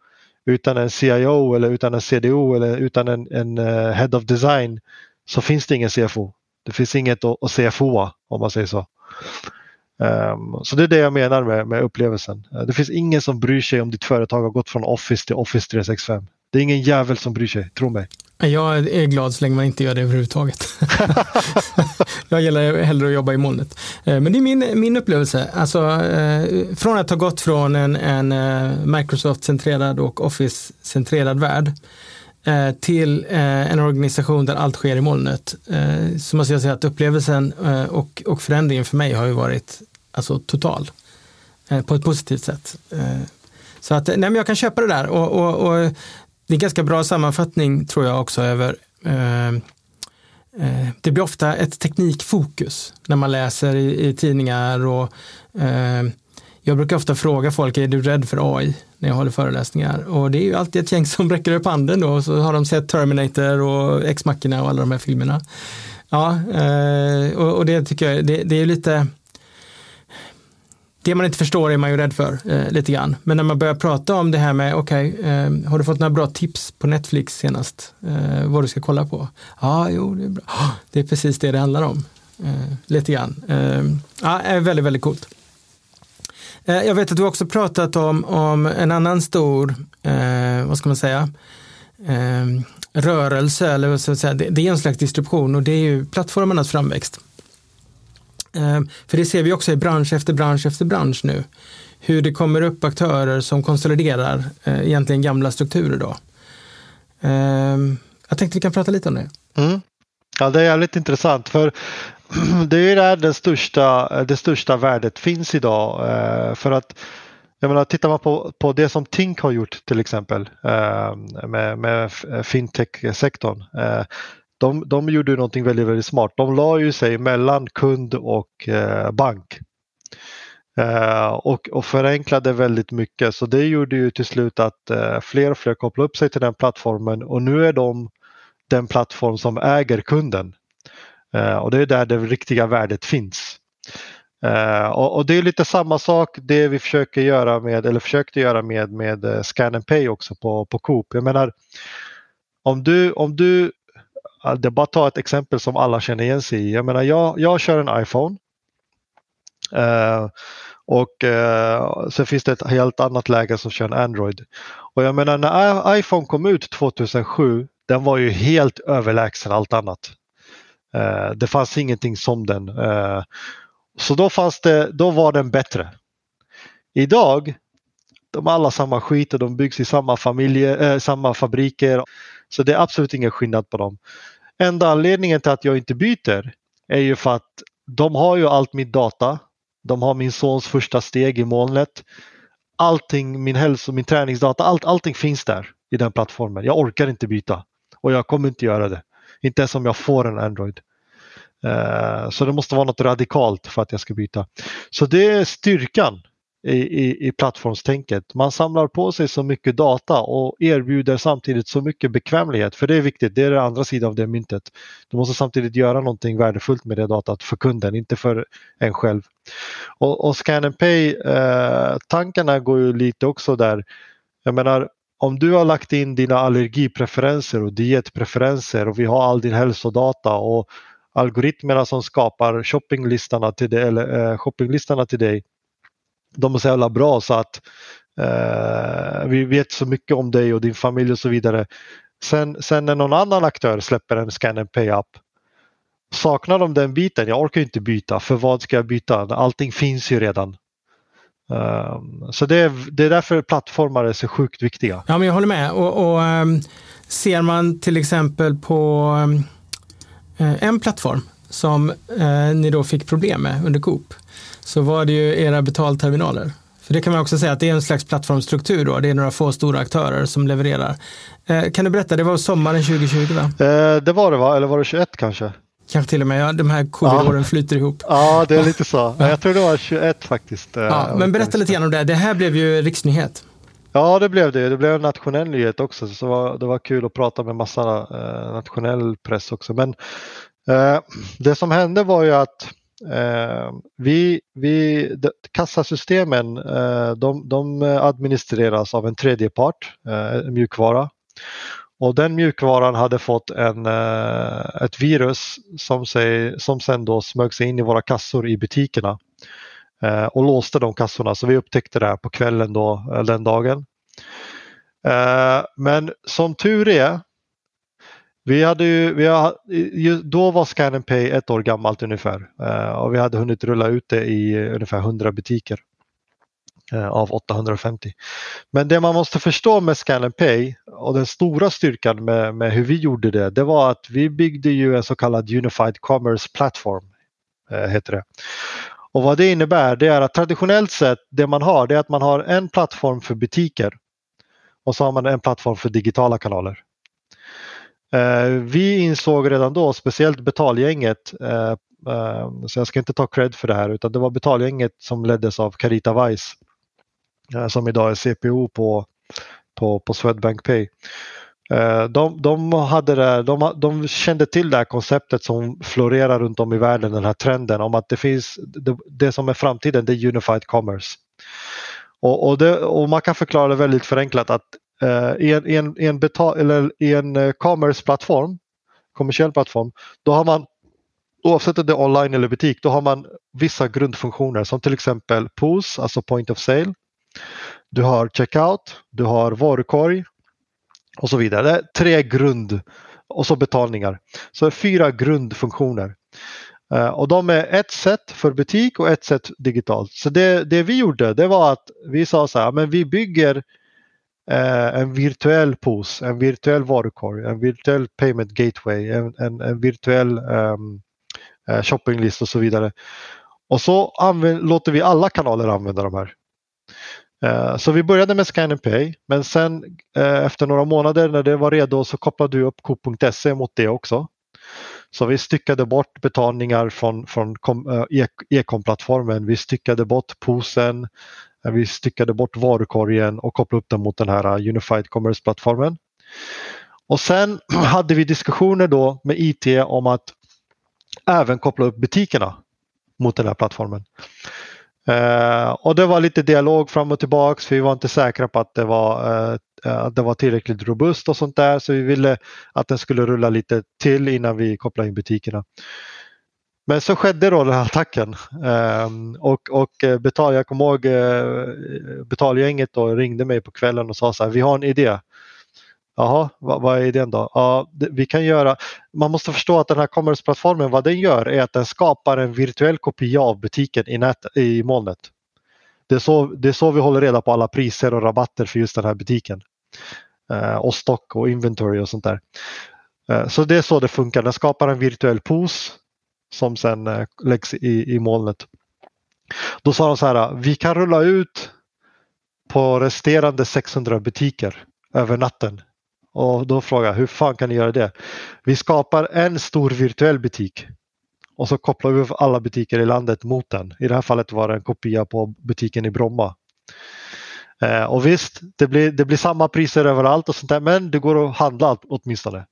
Utan en CIO eller utan en CDO eller utan en, en uh, Head of Design så finns det ingen CFO. Det finns inget att, att CFOa om man säger så. Um, så det är det jag menar med, med upplevelsen. Uh, det finns ingen som bryr sig om ditt företag har gått från Office till Office 365. Det är ingen jävel som bryr sig, tro mig. Jag är glad så länge man inte gör det överhuvudtaget. jag gillar hellre att jobba i molnet. Eh, men det är min, min upplevelse. Alltså, eh, från att ha gått från en, en eh, Microsoft-centrerad och Office-centrerad värld till en organisation där allt sker i molnet så måste jag säga att upplevelsen och, och förändringen för mig har ju varit alltså, total. På ett positivt sätt. Så att, nej, men jag kan köpa det där och, och, och det är en ganska bra sammanfattning tror jag också över eh, eh, det blir ofta ett teknikfokus när man läser i, i tidningar och eh, jag brukar ofta fråga folk, är du rädd för AI? När jag håller föreläsningar. Och det är ju alltid ett gäng som räcker upp handen då och så har de sett Terminator och X-Machina och alla de här filmerna. Ja, eh, och, och, det tycker jag, det, det är lite det man inte förstår är man ju rädd för eh, lite grann. Men när man börjar prata om det här med, okej, okay, eh, har du fått några bra tips på Netflix senast? Eh, vad du ska kolla på? Ja, jo, det är bra. Oh, det är precis det det handlar om. Eh, lite grann. Eh, ja, är väldigt, väldigt coolt. Eh, jag vet att du också pratat om, om en annan stor, eh, vad ska man säga, ehm, rörelse, eller vad ska man säga, det, det är en slags distribution och det är ju plattformarnas framväxt. Ehm, för det ser vi också i bransch efter bransch efter bransch nu. Hur det kommer upp aktörer som konsoliderar eh, egentligen gamla strukturer. Då. Ehm, jag tänkte vi kan prata lite om det. Mm. Ja, det är jävligt intressant för det är där det största, det största värdet finns idag. Eh, för att jag menar, tittar man på, på det som Tink har gjort till exempel ehm, med, med fintech-sektorn eh, de, de gjorde någonting väldigt, väldigt smart. De la ju sig mellan kund och eh, bank. Eh, och, och förenklade väldigt mycket så det gjorde ju till slut att eh, fler och fler kopplade upp sig till den plattformen och nu är de den plattform som äger kunden. Eh, och det är där det riktiga värdet finns. Eh, och, och, det är lite samma sak det vi försöker göra med, eller försökte göra med, med eh, Scan and Pay också på, på Coop. Jag menar, om du, om du det är bara att ta ett exempel som alla känner igen sig i. Jag menar, jag, jag kör en iPhone. Eh, och eh, sen finns det ett helt annat läge som kör en Android. Och jag menar när iPhone kom ut 2007, den var ju helt överlägsen allt annat. Eh, det fanns ingenting som den. Eh, så då, fanns det, då var den bättre. Idag, de har alla samma skit och de byggs i samma, familje, eh, samma fabriker. Så det är absolut ingen skillnad på dem. Enda anledningen till att jag inte byter är ju för att de har ju allt mitt data. De har min sons första steg i molnet. Allting, min hälso, min träningsdata, allt, allting finns där i den plattformen. Jag orkar inte byta och jag kommer inte göra det. Inte ens om jag får en Android. Uh, så det måste vara något radikalt för att jag ska byta. Så det är styrkan i, i, i plattformstänket. Man samlar på sig så mycket data och erbjuder samtidigt så mycket bekvämlighet. För det är viktigt, det är den andra sidan av det myntet. Du måste samtidigt göra någonting värdefullt med det datat för kunden, inte för en själv. Och, och Scan and Pay, eh, tankarna går ju lite också där. Jag menar, om du har lagt in dina allergipreferenser och dietpreferenser och vi har all din hälsodata och algoritmerna som skapar shoppinglistorna till dig, eller, eh, shoppinglistorna till dig de är så jävla bra så att eh, vi vet så mycket om dig och din familj och så vidare. Sen, sen när någon annan aktör släpper en scan and pay app saknar de den biten, jag orkar inte byta, för vad ska jag byta? Allting finns ju redan. Um, så det är, det är därför plattformar är så sjukt viktiga. Ja, men jag håller med. Och, och um, ser man till exempel på um, en plattform som uh, ni då fick problem med under Coop, så var det ju era betalterminaler. För det kan man också säga att det är en slags plattformsstruktur då. Det är några få stora aktörer som levererar. Eh, kan du berätta, det var sommaren 2020 va? Eh, det var det va, eller var det 21 kanske? Kanske till och med, ja, de här covid-åren ja. flyter ihop. Ja, det är lite så. Ja. Jag tror det var 21 faktiskt. Eh, ja, men berätta lite grann om det. Det här blev ju riksnyhet. Ja, det blev det. Det blev en nationell nyhet också. Så det var, det var kul att prata med massa eh, nationell press också. Men eh, det som hände var ju att Eh, vi, vi, kassasystemen eh, de, de, administreras av en tredjepart, eh, en mjukvara. Och den mjukvaran hade fått en, eh, ett virus som, sig, som sen då smög sig in i våra kassor i butikerna eh, och låste de kassorna. Så vi upptäckte det här på kvällen då, den dagen. Men som tur är vi hade ju, vi har, då var Scan Pay ett år gammalt ungefär eh, och vi hade hunnit rulla ut det i ungefär 100 butiker eh, av 850. Men det man måste förstå med Scan Pay och den stora styrkan med, med, hur vi gjorde det, det var att vi byggde ju en så kallad Unified Commerce Platform. Eh, heter det. Och vad det innebär det är att traditionellt sett det man har det är att man har en plattform för butiker och så har man en plattform för digitala kanaler. Eh, vi insåg redan då, speciellt betalgänget, eh, eh, så jag ska inte ta cred för det här, utan det var betalgänget som leddes av Carita Weiss eh, som idag är CPO på, på, på Swedbank Pay. Eh, de, de, hade det, de, de kände till det här konceptet som florerar runt om i världen, den här trenden om att det finns det, det som är framtiden, det är Unified Commerce. Och, och, det, och, man kan förklara det väldigt förenklat att Eh, i en, i en, i en, betal, eller i en eh, commerce-plattform, kommersiell plattform, då har man oavsett om det är online eller butik, då har man vissa grundfunktioner som till exempel POS, alltså point of sale. Du har checkout, du har varukorg och så vidare. Det är tre grund och så betalningar. Så fyra grundfunktioner. Eh, och de är ett sätt för butik och ett sätt digitalt. Så det, det vi gjorde det var att vi sa så här, men vi bygger eh, en virtuell POS, en virtuell varukorg, en virtuell payment gateway, en, en, en virtuell ehm, eh, um, shoppinglist och så vidare. Och så använder, låter vi alla kanaler använda de här. Eh, så vi började med Scan and Pay men sen eh, efter några månader när det var redo så kopplade vi upp Coop.se mot det också. Så vi styckade bort betalningar från, från eh, e-, e-com-plattformen. Vi styckade bort POSen, vi styckade bort varukorgen och kopplade upp den mot den här uh, Unified Commerce-plattformen. Och sen hade vi diskussioner då med IT om att även koppla upp butikerna mot den här plattformen. Eh, och det var lite dialog fram och tillbaks. Vi var inte säkra på att det var, eh, eh, att det var tillräckligt robust och sånt där så vi ville att den skulle rulla lite till innan vi kopplade in butikerna. Men så skedde då den här attacken ehm, och, och eh, betal, jag kommer ihåg eh, betalgänget då ringde mig på kvällen och sa så här, vi har en idé. Jaha, vad, vad är idén då? Ja, vi kan göra, man måste förstå att den här commerce-plattformen, vad den gör är att den skapar en virtuell kopia av butiken i, nät, i molnet. Det är, så, det är så vi håller reda på alla priser och rabatter för just den här butiken. Eh, och stock och inventory och sånt där. Ehm, så det är så det funkar. Den skapar en virtuell pos som sen eh, läggs i, i molnet. Då sa de så här, vi kan rulla ut på resterande 600 butiker över natten. Och då frågar jag, hur fan kan ni göra det? Vi skapar en stor virtuell butik och så kopplar vi alla butiker i landet mot den. I det här fallet var det en kopia på butiken i Bromma. Eh, och visst, det blir, det blir samma priser överallt och sånt där, men det går att handla åtminstone.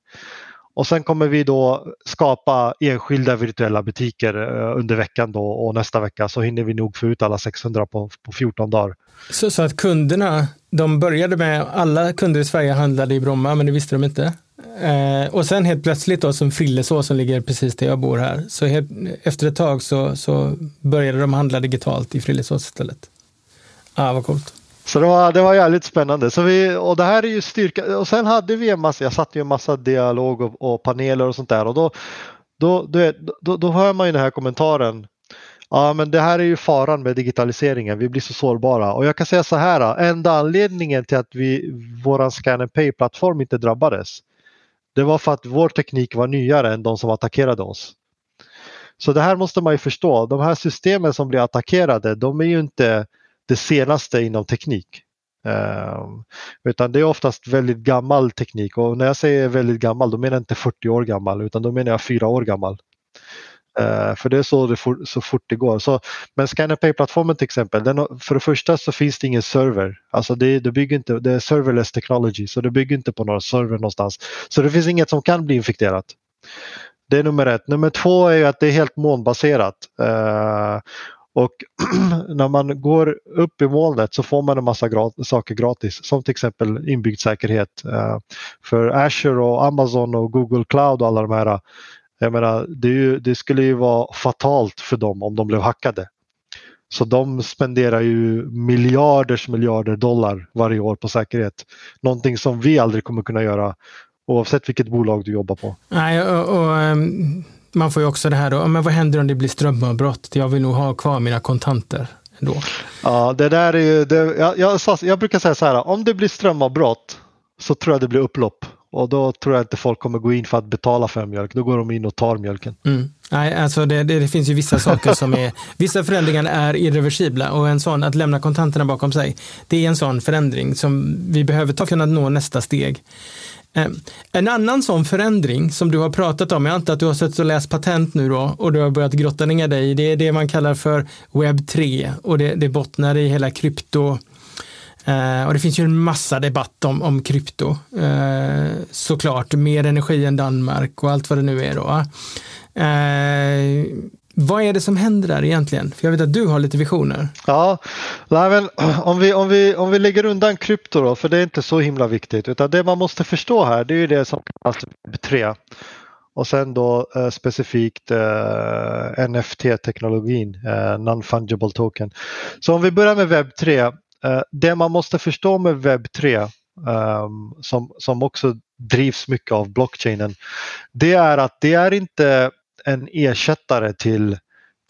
Och sen kommer vi då skapa enskilda virtuella butiker eh, under veckan då och nästa vecka så hinner vi nog få ut alla 600 på, på 14 dagar. Så, så att kunderna, de började med, alla kunder i Sverige handlade i Bromma, men det visste de inte. Eh, och sen helt plötsligt då som Frillesås som ligger precis där jag bor här, så helt, efter ett tag så, så började de handla digitalt i Frillesås istället. Ah, vad coolt. Så det var, det var jävligt spännande. Så vi, och det här är ju styrka. Och sen hade vi en massa, jag satt ju en massa dialog och, och paneler och sånt där och då, då, då, då, då hör man ju den här kommentaren. Ja men det här är ju faran med digitaliseringen, vi blir så sårbara. Och jag kan säga så här, enda anledningen till att vi, våran Scan and Pay-plattform inte drabbades. Det var för att vår teknik var nyare än de som attackerade oss. Så det här måste man ju förstå, de här systemen som blir attackerade, de är ju inte det senaste inom teknik. Um, utan det är oftast väldigt gammal teknik och när jag säger väldigt gammal då menar jag inte 40 år gammal utan då menar jag 4 år gammal. Uh, för det är så, det for, så fort det går. Så, men ScannerPay-plattformen till exempel, den, för det första så finns det ingen server. Alltså det, det, bygger inte, det är serverless technology så det bygger inte på någon server någonstans. Så det finns inget som kan bli infekterat. Det är nummer ett. Nummer två är att det är helt molnbaserat. Uh, och när man går upp i molnet så får man en massa gratis, saker gratis som till exempel inbyggd säkerhet. Eh, för Azure och Amazon och Google Cloud och alla de här. Jag menar, det, ju, det, skulle ju vara fatalt för dem om de blev hackade. Så de spenderar ju miljarders miljarder dollar varje år på säkerhet. Någonting som vi aldrig kommer kunna göra oavsett vilket bolag du jobbar på. Nej, och, och ehm, man får ju också det här då, men vad händer om det blir strömavbrott? Jag vill nog ha kvar mina kontanter ändå. Ja, det där är ju, det, jag, jag, jag brukar säga så här, om det blir strömavbrott så tror jag det blir upplopp. Och då tror jag inte folk kommer gå in för att betala för mjölk. Då går de in och tar mjölken. Mm. Nej, alltså det, det, det, finns ju vissa saker som är, vissa förändringar är irreversibla och en sån att lämna kontanterna bakom sig, det är en sån förändring som vi behöver ta för att nå nästa steg. Ehm, en annan sån förändring som du har pratat om, jag antar att du har suttit och läst patent nu då och du har börjat grotta ner dig i, det är det man kallar för webb 3 och det, det bottnar i hela krypto. Eh, och det finns ju en massa debatt om, om krypto, eh, såklart, mer energi än Danmark och allt vad det nu är då. Eh, vad är det som händer där egentligen? För jag vet att du har lite visioner. Ja, nej, men om, vi, om, vi, om vi lägger undan krypto då, för det är inte så himla viktigt, utan det man måste förstå här det är ju det som kallas Web3 och sen då eh, specifikt eh, NFT-teknologin, eh, Non-Fungible Token. Så om vi börjar med Web3, eh, det man måste förstå med Web3 ehm, som, som också drivs mycket av blockchainen, det är att det är inte en ersättare till,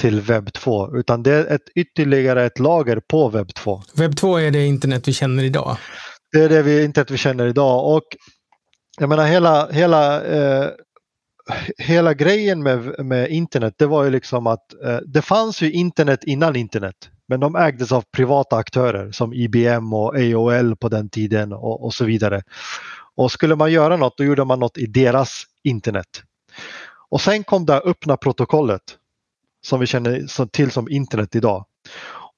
till webb 2 utan det är ett, ytterligare ett lager på webb 2. Webb 2 är det internet vi känner idag? Det är det vi, internet vi känner idag och jag menar hela, hela, eh, hela grejen med, med internet det var ju liksom att eh, det fanns ju internet innan internet men de ägdes av privata aktörer som IBM och AOL på den tiden och, och så vidare. Och skulle man göra något då gjorde man något i deras internet. Och sen kom det öppna protokollet som vi känner till som internet idag.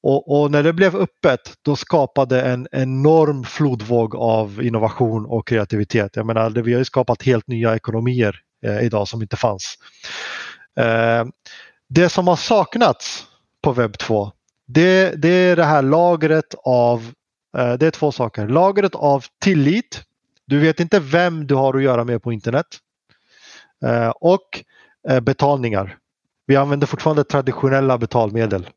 Och, och, när det blev öppet då skapade en enorm flodvåg av innovation och kreativitet. Jag menar, vi har ju skapat helt nya ekonomier eh, idag som inte fanns. Eh, det som har saknats på webb 2 det, det, är det här lagret av, eh, det är två saker. Lagret av tillit. Du vet inte vem du har att göra med på internet. Eh, och eh, betalningar. Vi använder fortfarande traditionella betalmedel.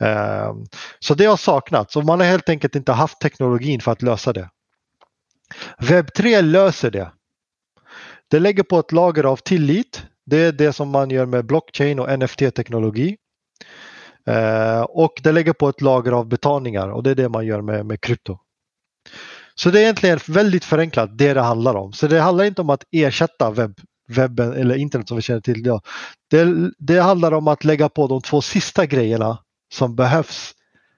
Eh, så det har saknats och man har helt enkelt inte haft teknologin för att lösa det. Web3 löser det. Det lägger på ett lager av tillit. Det är det som man gör med blockchain och NFT-teknologi. Och det lägger på ett lager av betalningar och det är det man gör med, med krypto. Så det är egentligen väldigt förenklat det det handlar om. Så det handlar inte om att ersätta webb, webben eller internet som vi känner till idag. Det, det handlar om att lägga på de två sista grejerna som behövs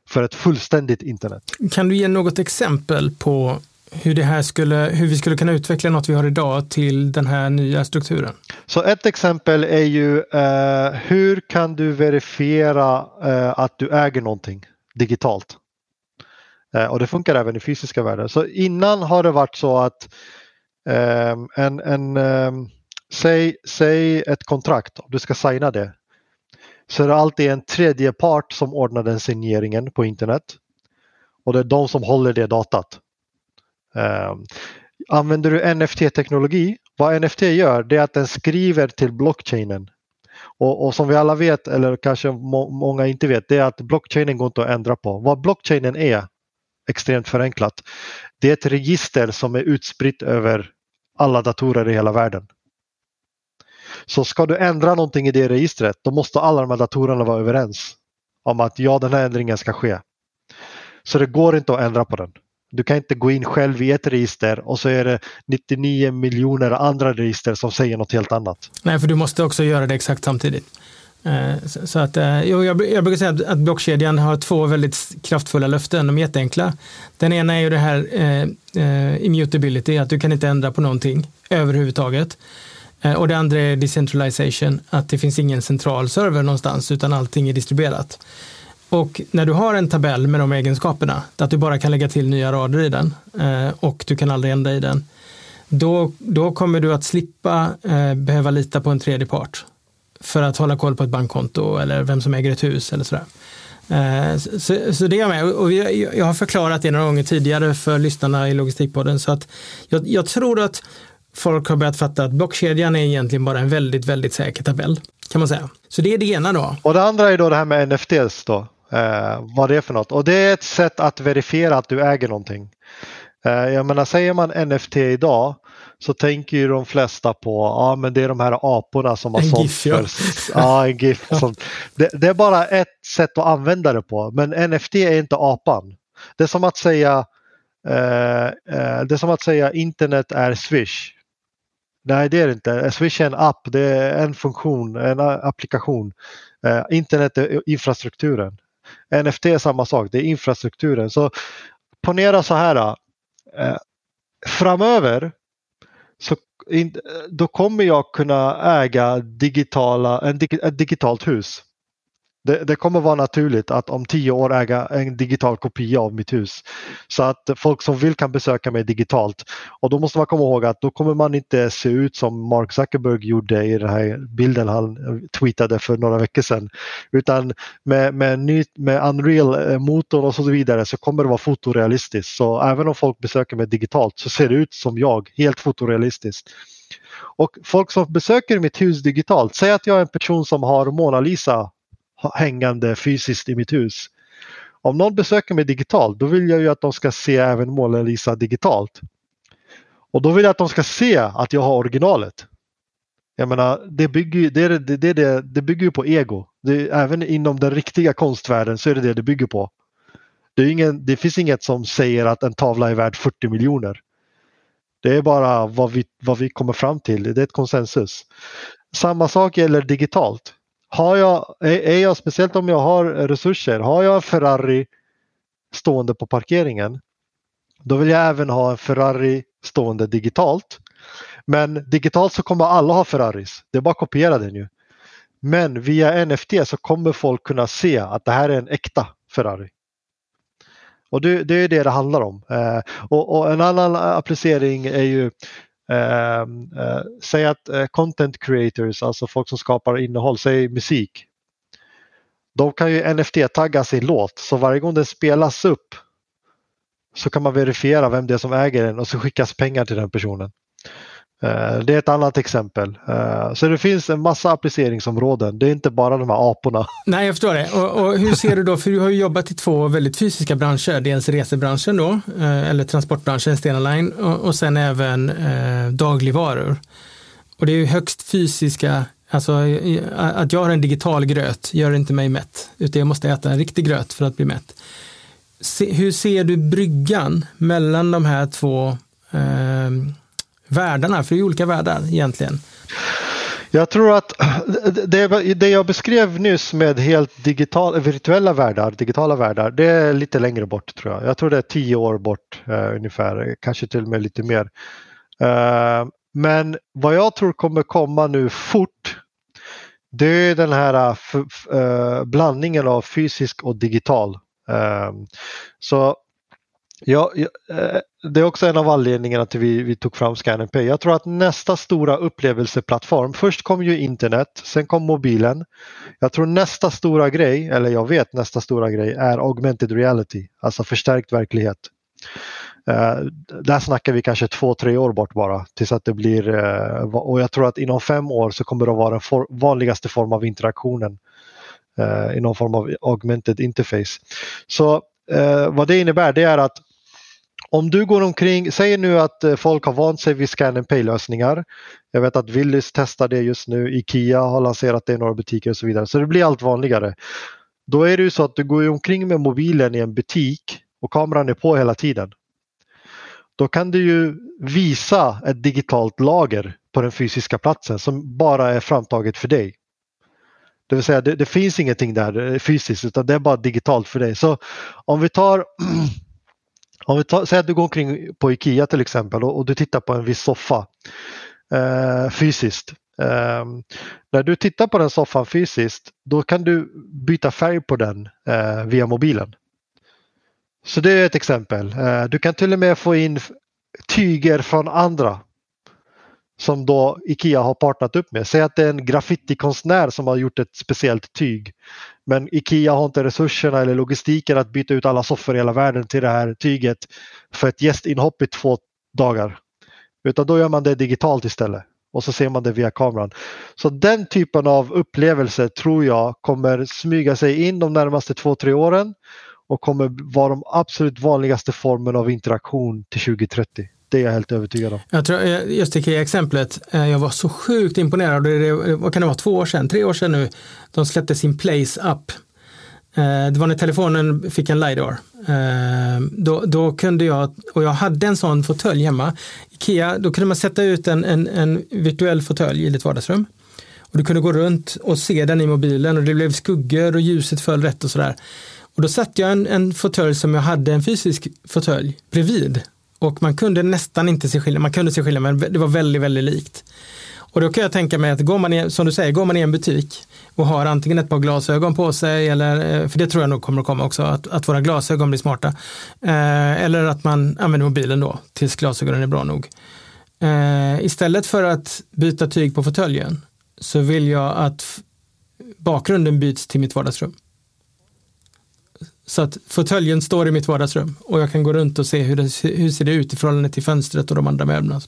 för ett fullständigt internet. Kan du ge något exempel på hur, det här skulle, hur vi skulle kunna utveckla något vi har idag till den här nya strukturen. Så ett exempel är ju eh, hur kan du verifiera eh, att du äger någonting digitalt? Eh, och det funkar även i fysiska världar. Så innan har det varit så att ehm, en, en ehm, säg, säg ett kontrakt, om du ska signa det, så är det alltid en tredje part som ordnar den signeringen på internet. Och det är de som håller det datat. Um, använder du NFT-teknologi, vad NFT gör det är att den skriver till blockchainen. Och, och som vi alla vet, eller kanske må, många inte vet, det är att blockchainen går inte att ändra på. Vad blockchainen är, extremt förenklat, det är ett register som är utspritt över alla datorer i hela världen. Så ska du ändra någonting i det registret, då måste alla de här datorerna vara överens om att ja, den här ändringen ska ske. Så det går inte att ändra på den. Du kan inte gå in själv i ett register och så är det 99 miljoner andra register som säger något helt annat. Nej, för du måste också göra det exakt samtidigt. Eh, så att, eh, jag, brukar säga att blockkedjan har två väldigt kraftfulla löften, de är jätteenkla. Den ena är ju det här eh, eh immutability, att du kan inte ändra på någonting överhuvudtaget. Eh, och det andra är decentralization, att det finns ingen central server någonstans utan allting är distribuerat. Och när du har en tabell med de egenskaperna, att du bara kan lägga till nya rader i den eh, och du kan aldrig ändra i den, då, då kommer du att slippa eh, behöva lita på en tredje part för att hålla koll på ett bankkonto eller vem som äger ett hus eller sådär. Så, så, det är jag med och jag har förklarat det några gånger tidigare för lyssnarna i Logistikpodden så att jag, jag tror att folk har börjat fatta att blockkedjan är egentligen bara en väldigt, väldigt säker tabell kan man säga. Så det är det ena då. Och det andra är då det här med NFTs då. Eh, vad det är för något. Och det är ett sätt att verifiera att du äger någonting. Eh, jag menar, säger man NFT idag så tänker ju de flesta på ja, men det är de här aporna som har en sålt GIF, ja. för... Ja, en GIF. ja. Det, det, är bara ett sätt att använda det på, men NFT är inte apan. Det är som att säga, eh, eh, det är som att säga internet är Swish. Nej, det är det inte. Alltså, Swish är en app, det är en funktion, en applikation. Eh, internet är infrastrukturen. NFT är samma sak, det är infrastrukturen. Så ponera så här. Eh, framöver så in, då kommer jag kunna äga digitala, en, ett digitalt hus. Det, det, kommer vara naturligt att om tio år äga en digital kopia av mitt hus. Så att folk som vill kan besöka mig digitalt. Och då måste man komma ihåg att då kommer man inte se ut som Mark Zuckerberg gjorde i den här bilden han eh, tweetade för några veckor sedan. Utan med, med, ny, med Unreal-motorn eh, och så vidare så kommer det vara fotorealistiskt. Så även om folk besöker mig digitalt så ser det ut som jag, helt fotorealistiskt. Och folk som besöker mitt hus digitalt, säg att jag är en person som har Mona Lisa hängande fysiskt i mitt hus. Om någon besöker mig digitalt då vill jag ju att de ska se även Mona Lisa digitalt. Och då vill jag att de ska se att jag har originalet. Jag menar, det bygger, det, det, det, det bygger på ego. Det, även inom den riktiga konstvärlden så är det det det bygger på. Det, är ingen, det finns inget som säger att en tavla är värd 40 miljoner. Det är bara vad vi, vad vi kommer fram till, det är ett konsensus. Samma sak gäller digitalt har jag, är jag, speciellt om jag har resurser, har jag en Ferrari stående på parkeringen, då vill jag även ha en Ferrari stående digitalt. Men digitalt så kommer alla ha Ferraris, det är bara att kopiera den ju. Men via NFT så kommer folk kunna se att det här är en äkta Ferrari. Och det, det är det det handlar om. Eh, och, och, en annan applicering är ju Ehm, eh, säg att eh, content creators, alltså folk som skapar innehåll, säg musik. De kan ju NFT-tagga sin låt så varje gång den spelas upp så kan man verifiera vem det är som äger den och så skickas pengar till den personen. Eh, det är ett annat exempel. Eh, så det finns en massa appliceringsområden. Det är inte bara de här aporna. Nej, jag förstår det. Och, och hur ser du då, för du har ju jobbat i två väldigt fysiska branscher. Dels resebranschen då, eh, eller transportbranschen, Stena Line, och, och sen även eh, dagligvaror. Och det är ju högst fysiska, alltså att jag har en digital gröt gör inte mig mätt, utan jag måste äta en riktig gröt för att bli mätt. Se, hur ser du bryggan mellan de här två eh, världarna? För det är olika världar egentligen. Jag tror att det, det jag beskrev nyss med helt digital, virtuella världar, digitala världar, det är lite längre bort tror jag. Jag tror det är tio år bort uh, ungefär, kanske till och med lite mer. Uh, men vad jag tror kommer komma nu fort, det är den här uh, blandningen av fysisk och digital. så Ja, eh, det är också en av anledningarna till vi, vi tog fram Scan Pay. Jag tror att nästa stora upplevelseplattform, först kom ju internet, sen kom mobilen. Jag tror nästa stora grej, eller jag vet nästa stora grej, är augmented reality, alltså förstärkt verklighet. Uh, där snackar vi kanske två, tre år bort bara tills att det blir uh, och jag tror att inom fem år så kommer det att vara den for, vanligaste form av interaktionen uh, i någon form av augmented interface. Så vad det innebär det är att om du går omkring, säg nu att eh, folk har vant sig vid scan and pay-lösningar. Jag vet att Willys testar det just nu, Ikea har lanserat det i några butiker och så vidare. Så det blir allt vanligare. Då är det ju så att du går omkring med mobilen i en butik och kameran är på hela tiden. Då kan du ju visa ett digitalt lager på den fysiska platsen som bara är framtaget för dig. Det vill säga det, det finns ingenting där eh, fysiskt utan det är bara digitalt för dig. Så om vi tar Om vi tar, säger att du går omkring på Ikea till exempel och, och du tittar på en viss soffa eh, fysiskt. Eh, när du tittar på den soffan fysiskt då kan du byta färg på den eh, via mobilen. Så det är ett exempel. Eh, du kan till och med få in tyger från andra som då Ikea har partnat upp med. Säg att det är en graffitikonstnär som har gjort ett speciellt tyg. Men Ikea har inte resurserna eller logistiken att byta ut alla soffor i hela världen till det här tyget för ett gästinhopp i två dagar. Utan då gör man det digitalt istället och så ser man det via kameran. Så den typen av upplevelse tror jag kommer smyga sig in de närmaste två, tre åren och kommer vara de absolut vanligaste formen av interaktion till 2030. Det är jag helt övertygad om. Jag tror, eh, just IKEA-exemplet, eh, jag var så sjukt imponerad. Det, vad kan det vara, två år sedan, tre år sedan nu. De släppte sin Place-app. Eh, det var när telefonen fick en LiDAR. Då, då kunde jag, och jag hade en sån fåtölj hemma. Ikea, då kunde man sätta ut en, en, en virtuell fåtölj i ditt vardagsrum. Och du kunde gå runt och se den i mobilen och det blev skuggor och ljuset föll rätt och sådär. Och då satte jag en, en fåtölj som jag hade en fysisk fåtölj bredvid och man kunde nästan inte se skillnad, man kunde se skillnad men det var väldigt, väldigt likt. Och då kan jag tänka mig att går man i, som du säger, går man i en butik och har antingen ett par glasögon på sig, eller, eh, för det tror jag nog kommer att komma också, att, att våra glasögon blir smarta. Eh, eller att man använder mobilen då tills glasögonen är bra nog. Eh, istället för att byta tyg på fåtöljen så vill jag att bakgrunden byts till mitt vardagsrum. Så att fåtöljen står i mitt vardagsrum och jag kan gå runt och se hur det hur ser det ut i förhållande till fönstret och de andra möblerna.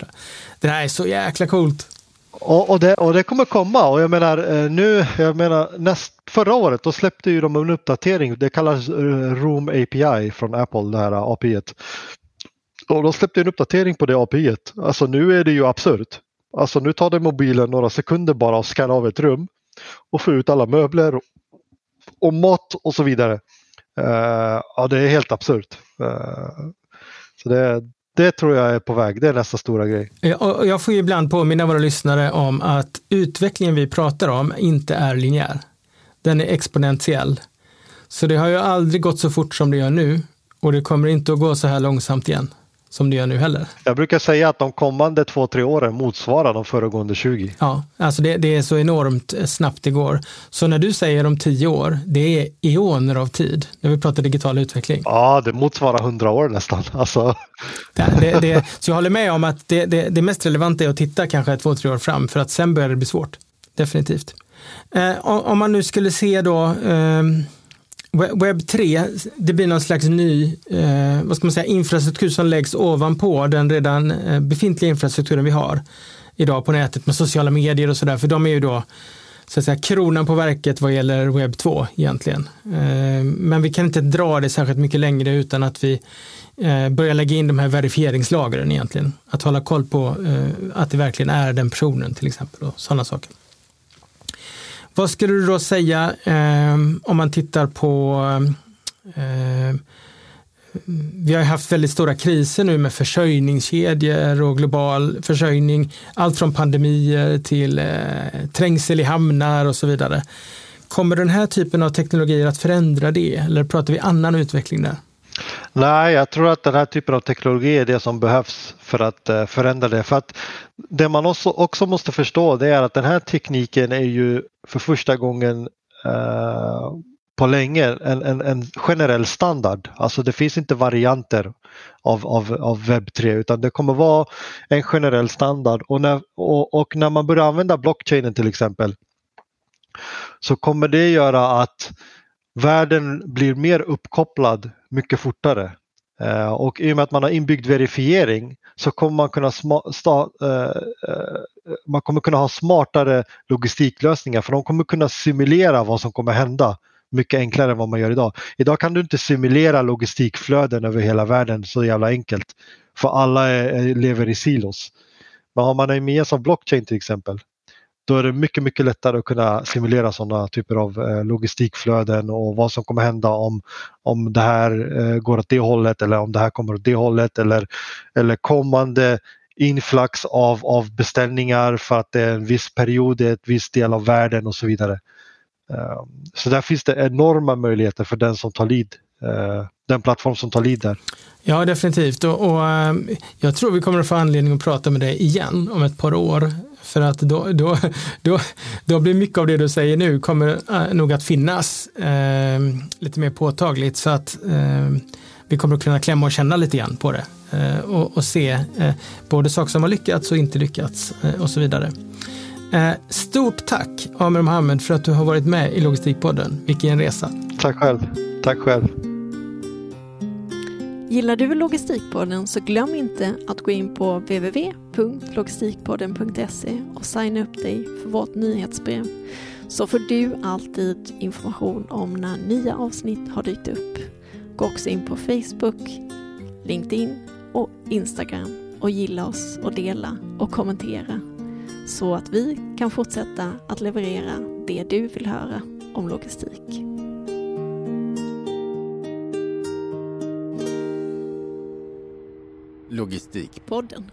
Det här är så jäkla coolt. Och, och, det, och det kommer komma och jag menar eh, nu, jag menar näst, förra året då släppte ju de en uppdatering, det kallas eh, Room API från Apple, det här eh, API. -et. Och de släppte en uppdatering på det API. -et. Alltså nu är det ju absurt. Alltså nu tar det mobilen några sekunder bara att skanna av ett rum och få ut alla möbler och, och mat och så vidare. Eh, ja, det är helt absurt. Eh, så det, det tror jag är på väg. Det är nästa stora grej. Eh, jag, jag får ibland påminna våra lyssnare om att utvecklingen vi pratar om inte är linjär. Den är exponentiell. Så det har ju aldrig gått så fort som det gör nu och det kommer inte att gå så här långsamt igen som det gör nu heller. Jag brukar säga att de kommande två, tre åren motsvarar de föregående 20. Ja, alltså det, det, är så enormt snabbt det går. Så när du säger om tio år, det är eoner av tid när vi pratar digital utveckling. Ja, det motsvarar hundra år nästan. Alltså. Det, det, så jag håller med om att det, det, mest relevanta är att titta kanske två, tre år fram för att sen börjar det bli svårt. Definitivt. Eh, om man nu skulle se då eh, Web3, det blir någon slags ny eh, vad ska man säga, infrastruktur som läggs ovanpå den redan eh, befintliga infrastrukturen vi har idag på nätet med sociala medier och sådär. För de är ju då så att säga, kronan på verket vad gäller webb 2 egentligen. Eh, men vi kan inte dra det särskilt mycket längre utan att vi eh, börjar lägga in de här verifieringslagren egentligen. Att hålla koll på eh, att det verkligen är den personen till exempel och sådana saker. Vad skulle du då säga eh, om man tittar på eh, vi har haft väldigt stora kriser nu med försörjningskedjor och global försörjning. Allt från pandemier till eh, trängsel i hamnar och så vidare. Kommer den här typen av teknologier att förändra det eller pratar vi annan utveckling där? Nej, jag tror att den här typen av teknologi är det som behövs för att eh, förändra det. För att det man också, också måste förstå det är att den här tekniken är ju för första gången eh, på länge en, en, en, generell standard. Alltså det finns inte varianter av, av, av webb 3 utan det kommer vara en generell standard och när, och, och när man börjar använda blockchainen till exempel så kommer det göra att världen blir mer uppkopplad mycket fortare. Eh, och i och med att man har inbyggd verifiering så kommer man kunna, sta, eh, eh, man kommer kunna ha smartare logistiklösningar för de kommer kunna simulera vad som kommer hända mycket enklare än vad man gör idag. Idag kan du inte simulera logistikflöden över hela världen så jävla enkelt. För alla är, lever i silos. Men har man en gemensam blockchain till exempel då är det mycket, mycket lättare att kunna simulera sådana typer av eh, logistikflöden och vad som kommer hända om, om det här eh, går åt det hållet eller om det här kommer åt det hållet eller, eller kommande influx av, av beställningar för att det är en viss period i ett viss del av världen och så vidare. Ehm, så där finns det enorma möjligheter för den som tar lead. Eh, den plattform som tar lead där. Ja, definitivt. Och, och, ehm, jag tror vi kommer att få anledning att prata med dig igen om ett par år. För att då, då, då, då blir mycket av det du säger nu kommer äh, nog att finnas eh, lite mer påtagligt. Så att eh, vi kommer att kunna klämma och känna lite grann på det. Eh, och, och, se eh, både saker som har lyckats och inte lyckats eh, och så vidare. Eh, stort tack Amir Mohammed för att du har varit med i Logistikpodden. Vilken resa! Tack själv! Tack själv! Gillar du Logistikpodden så glöm inte att gå in på www.logistikpodden.se och signa upp dig för vårt nyhetsbrev så får du alltid information om när nya avsnitt har dykt upp. Gå också in på Facebook, LinkedIn och Instagram och gilla oss och dela och kommentera så att vi kan fortsätta att leverera det du vill höra om logistik. Logistikpodden.